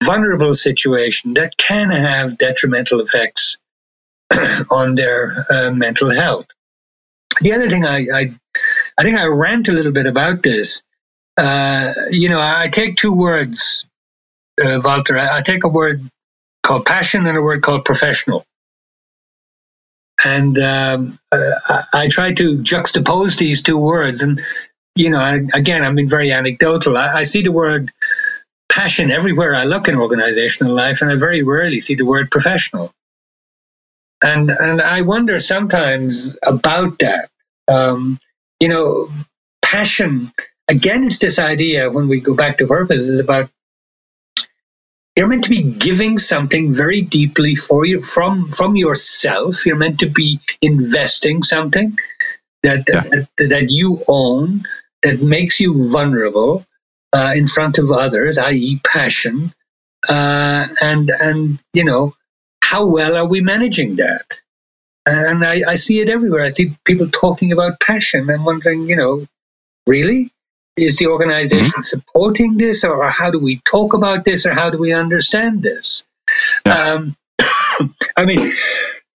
vulnerable situation that can have detrimental effects on their uh, mental health. The other thing I, I, I think I rant a little bit about this. Uh, you know, I take two words, uh, Walter. I, I take a word called passion and a word called professional. And um, uh, I, I try to juxtapose these two words. And, you know, I, again, I'm being very anecdotal. I, I see the word passion everywhere I look in organizational life, and I very rarely see the word professional. And and I wonder sometimes about that. Um, you know, passion. Again, it's this idea when we go back to purpose is about you're meant to be giving something very deeply for you from from yourself. You're meant to be investing something that yeah. that, that you own that makes you vulnerable uh, in front of others, i.e., passion, uh, and and you know how well are we managing that? And I, I see it everywhere. I see people talking about passion. I'm wondering, you know, really? Is the organization mm-hmm. supporting this, or how do we talk about this, or how do we understand this? Yeah. Um, I mean,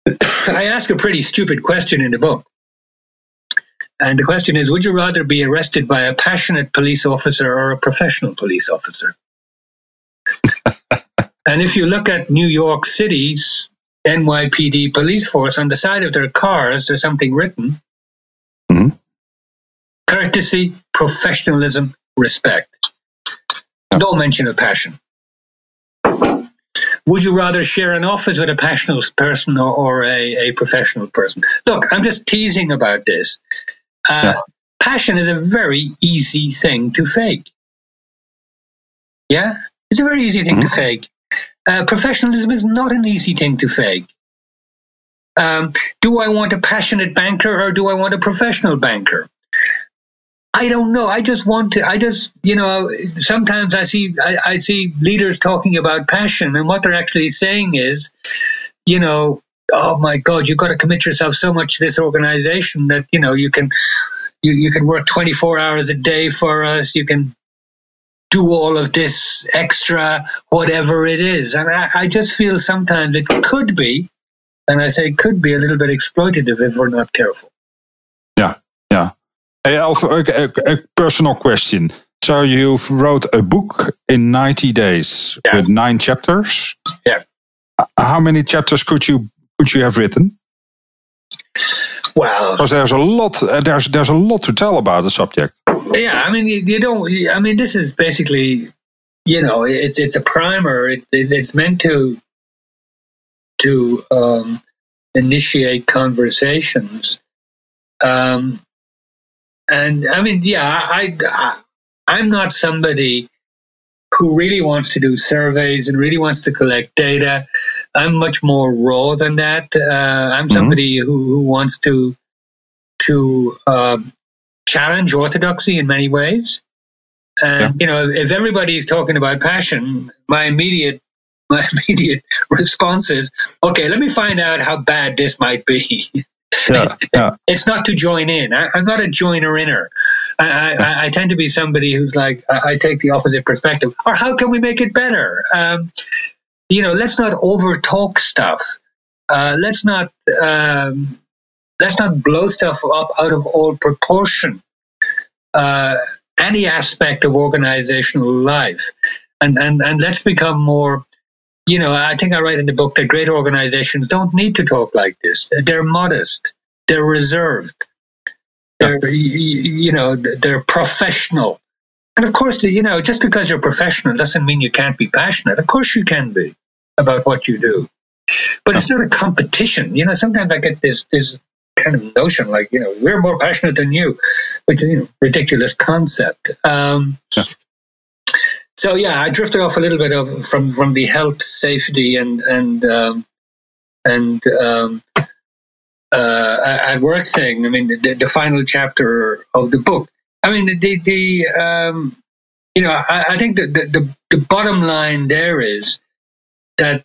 I ask a pretty stupid question in the book. And the question is Would you rather be arrested by a passionate police officer or a professional police officer? and if you look at New York City's NYPD police force, on the side of their cars, there's something written mm-hmm. courtesy, professionalism, respect. No mention of passion. Would you rather share an office with a passionate person or, or a, a, professional person? Look, I'm just teasing about this uh, yeah. Passion is a very easy thing to fake. Yeah, it's a very easy thing mm-hmm. to fake. Uh, professionalism is not an easy thing to fake. Um, do I want a passionate banker or do I want a professional banker? I don't know. I just want to. I just, you know, sometimes I see I, I see leaders talking about passion, and what they're actually saying is, you know, oh my God, you've got to commit yourself so much to this organization that, you know, you can, you, you can work 24 hours a day for us. You can do all of this extra, whatever it is. And I, I just feel sometimes it could be, and I say could be a little bit exploitative if we're not careful. Yeah, yeah. Hey, Alph, a, a, a personal question. So you wrote a book in 90 days yeah. with nine chapters. Yeah. How many chapters could you could you have written? Well, because there's a lot uh, there's there's a lot to tell about the subject. Yeah, I mean, you, you don't. I mean, this is basically, you know, it's it's a primer. It, it, it's meant to to um, initiate conversations. Um, and I mean, yeah, I, I I'm not somebody who really wants to do surveys and really wants to collect data. I'm much more raw than that. Uh, I'm mm-hmm. somebody mm-hmm. who, who wants to to uh, challenge orthodoxy in many ways. And yeah. you know, if everybody's talking about passion, my immediate my immediate response is, okay, let me find out how bad this might be. Yeah, yeah. it's not to join in. I, am not a joiner inner. I, I, I, tend to be somebody who's like, I, I, take the opposite perspective. Or how can we make it better? Um, you know, let's not over talk stuff. Uh, let's not um, let's not blow stuff up out of all proportion. Uh, any aspect of organizational life, and and and let's become more. You know, I think I write in the book that great organizations don't need to talk like this. They're modest. They're reserved. They're you know they're professional. And of course, you know, just because you're professional doesn't mean you can't be passionate. Of course, you can be about what you do, but it's not a competition. You know, sometimes I get this this kind of notion like, you know, we're more passionate than you, which is you know ridiculous concept. Um, yeah. So yeah, I drifted off a little bit of from from the health, safety, and and um, and um, uh, at work thing. I mean, the, the final chapter of the book I mean, the the um, you know, I, I think that the, the the bottom line there is that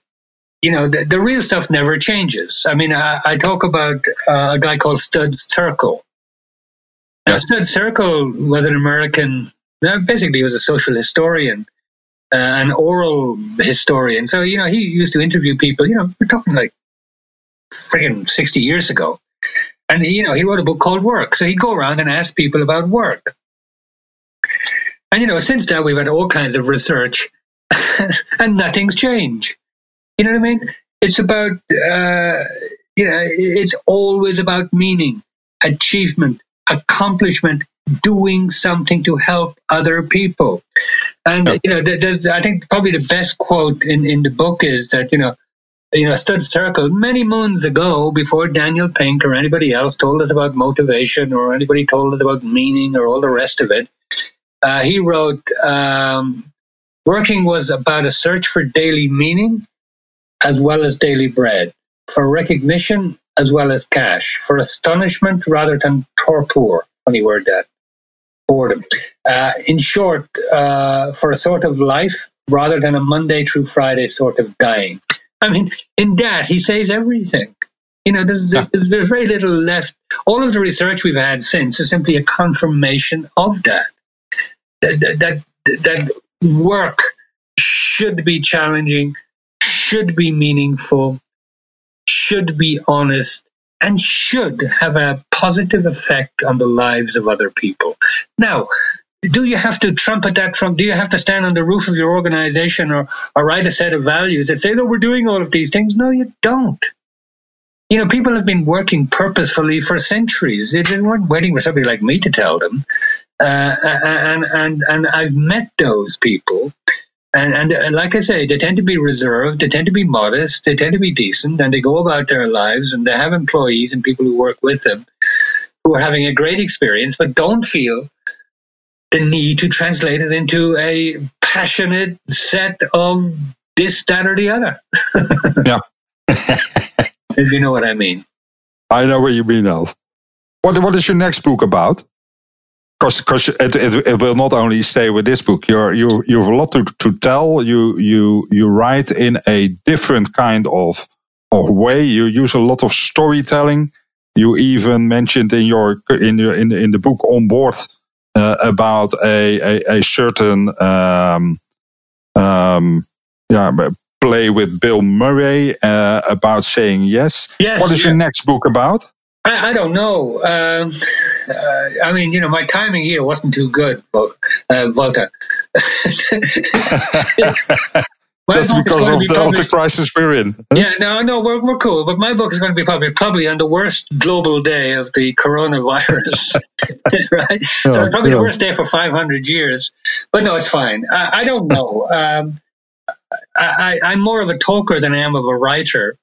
you know the, the real stuff never changes. I mean, I, I talk about uh, a guy called Studs Terkel. Now, Studs Terkel was an American. Basically, he was a social historian, uh, an oral historian. So you know, he used to interview people. You know, we're talking like friggin' sixty years ago. And he, you know, he wrote a book called Work. So he'd go around and ask people about work. And you know, since then we've had all kinds of research, and nothing's changed. You know what I mean? It's about, uh, you know, it's always about meaning, achievement, accomplishment, doing something to help other people. And you know, I think probably the best quote in in the book is that you know you know, Studs Terkel many moons ago, before Daniel Pink or anybody else told us about motivation or anybody told us about meaning or all the rest of it. Uh, he wrote, um, working was about a search for daily meaning as well as daily bread, for recognition as well as cash, for astonishment rather than torpor. Funny word that. Boredom. Uh, in short, uh, for a sort of life rather than a Monday through Friday sort of dying. I mean, in that, he says everything. You know, there's, there's, there's, very little left. All of the research we've had since is simply a confirmation of that. That, that, that work should be challenging, should be meaningful, should be honest, and should have a positive effect on the lives of other people. Now, do you have to trumpet that from do you have to stand on the roof of your organization or, or write a set of values that say no we're doing all of these things no you don't. You know people have been working purposefully for centuries. They weren't waiting for somebody like me to tell them. Uh, and and and i've met those people. And, and uh, like I say, they tend to be reserved, they tend to be modest, they tend to be decent, and they go about their lives and they have employees and people who work with them who are having a great experience, but don't feel the need to translate it into a passionate set of this, that, or the other. yeah. if you know what I mean. I know what you mean, Alph. What, what is your next book about? Because it, it, it will not only stay with this book. You're, you you have a lot to, to tell. You you you write in a different kind of of way. You use a lot of storytelling. You even mentioned in your in your in, in the book Onboard about a, a, a certain um, um, yeah, play with Bill Murray uh, about saying yes. Yes. What is yeah. your next book about? I, I don't know. Um, uh, I mean, you know, my timing here wasn't too good, uh, Walter. That's because of, be the, of the crisis we're in. Huh? Yeah, no, no, we're, we're cool. But my book is going to be published probably on the worst global day of the coronavirus, right? Oh, so probably yeah. the worst day for 500 years. But no, it's fine. I, I don't know. Um, I, I'm more of a talker than I am of a writer.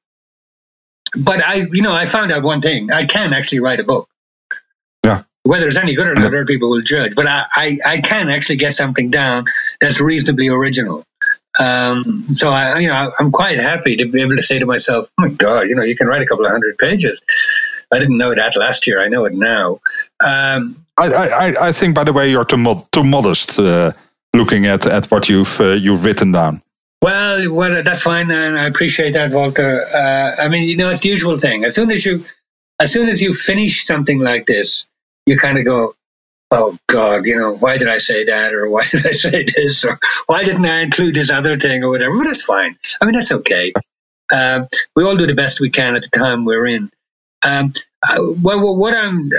But I, you know, I found out one thing. I can actually write a book. Yeah. Whether it's any good or not, other people will judge. But I, I, I can actually get something down that's reasonably original. Um, so I, you know, I'm quite happy to be able to say to myself, "Oh my God, you know, you can write a couple of hundred pages." I didn't know that last year. I know it now. Um, I, I, I think, by the way, you're too mod- too modest uh, looking at, at what you've uh, you've written down. Well, well, that's fine, and I appreciate that, Walter. Uh, I mean, you know, it's the usual thing. As soon as you, as soon as you finish something like this, you kind of go, oh God, you know, why did I say that? Or why did I say this? Or why didn't I include this other thing or whatever? But that's fine. I mean, that's okay. Um, we all do the best we can at the time we're in. Um, I, well, what I'm,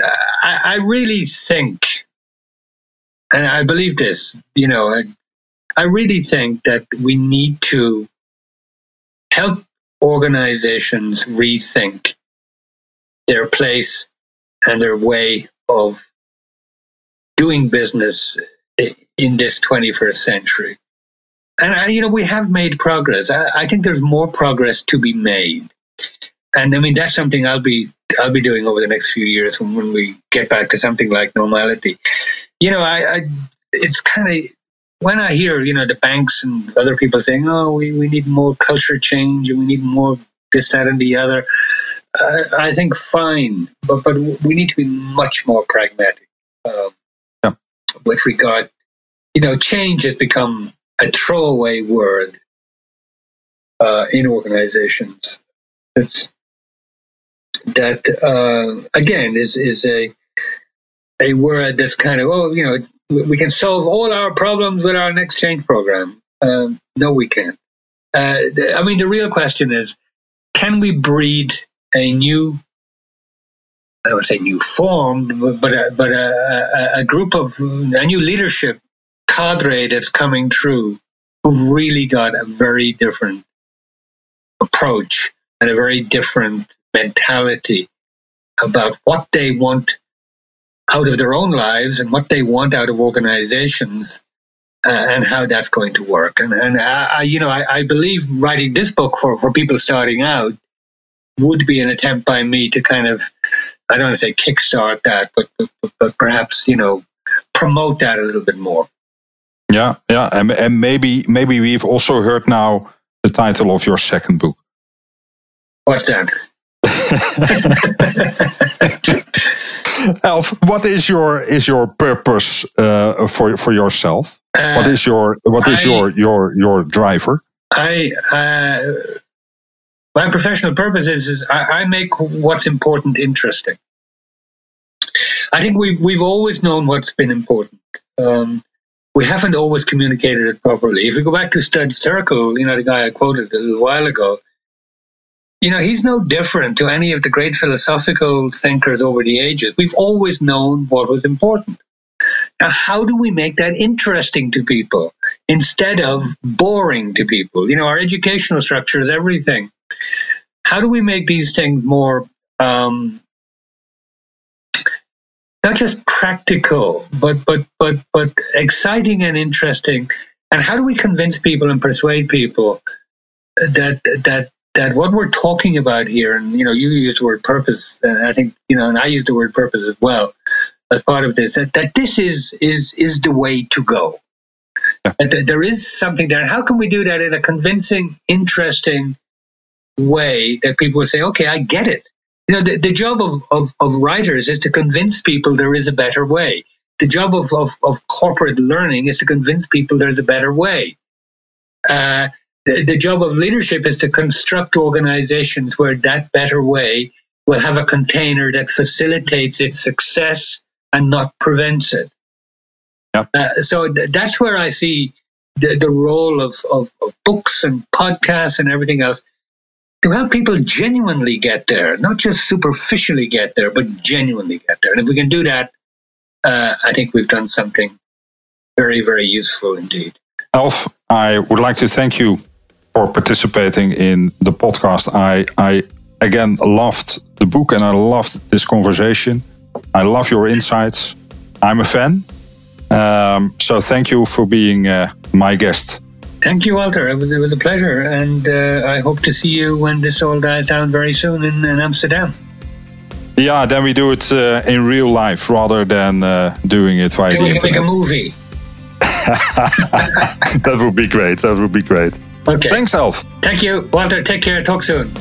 I, I, really think, and I believe this, you know, I, I really think that we need to help organizations rethink their place and their way of doing business in this 21st century. And I, you know, we have made progress. I, I, think there's more progress to be made. And I mean, that's something I'll be, I'll be doing over the next few years when, when we get back to something like normality. You know, I, I it's kind of, when I hear, you know, the banks and other people saying, oh, we, we need more culture change and we need more this, that, and the other, I think fine, but, but we need to be much more pragmatic. Um, with regard, you know, change has become a throwaway word uh, in organizations. It's, that uh, again is is a a word that's kind of oh you know we can solve all our problems with our next change program. Um, no, we can't. Uh, I mean, the real question is, can we breed a new I don't say new form, but a, but uh, a, uh, uh, a, group of a new leadership cadre that's coming through who've really got a very different approach and a very different mentality about what they want out of their own lives and what they want out of organizations uh, and how that's going to work. And, and I, I you know, I, I, believe writing this book for, for people starting out would be an attempt by me to kind of, I don't want to say kickstart that, but, but, but perhaps, you know, promote that a little bit more. Yeah, yeah, and, and maybe maybe we've also heard now the title of your second book. What's that? Elf, what is your is your purpose uh, for for yourself? Uh, what is your what is I, your your your driver? I uh, my professional purpose is, is I, I, make what's important interesting. I think we've we've always known what's been important. Um, we haven't always communicated it properly. If we go back to Studs Terkel, you know the guy I quoted a little while ago, you know, he's no different to any of the great philosophical thinkers over the ages. We've always known what was important. Now, how do we make that interesting to people instead of boring to people? You know, our educational structure is everything. How do we make these things more, um, not just practical, but, but, but, but exciting and interesting? And how do we convince people and persuade people that, that that what we're talking about here, and you know, you use the word purpose, and I think you know, and I use the word purpose as well as part of this. That, that this is is is the way to go. Yeah. That there is something there. How can we do that in a convincing, interesting way that people will say, "Okay, I get it." You know, the, the job of, of, of writers is to convince people there is a better way. The job of, of, of corporate learning is to convince people there's a better way. Uh, the, the job of leadership is to construct organizations where that better way will have a container that facilitates its success and not prevents it. Yep. Uh, so th- that's where I see the, the role of, of, of, books and podcasts and everything else to help people genuinely get there, not just superficially get there, but genuinely get there. And if we can do that, uh, I think we've done something very, very useful indeed. Alph, I would like to thank you for participating in the podcast. I, I again loved the book and I loved this conversation. I love your insights. I'm a fan. Um, so thank you for being uh, my guest. Thank you, Walter. It was, it was a pleasure. And uh, I hope to see you when this all dies down very soon in, in Amsterdam. Yeah, then we do it uh, in real life rather than uh, doing it via then the we can make a movie. that would be great. That would be great. Okay. Thanks, Alph. Thank you, Walter. Take care. Talk soon.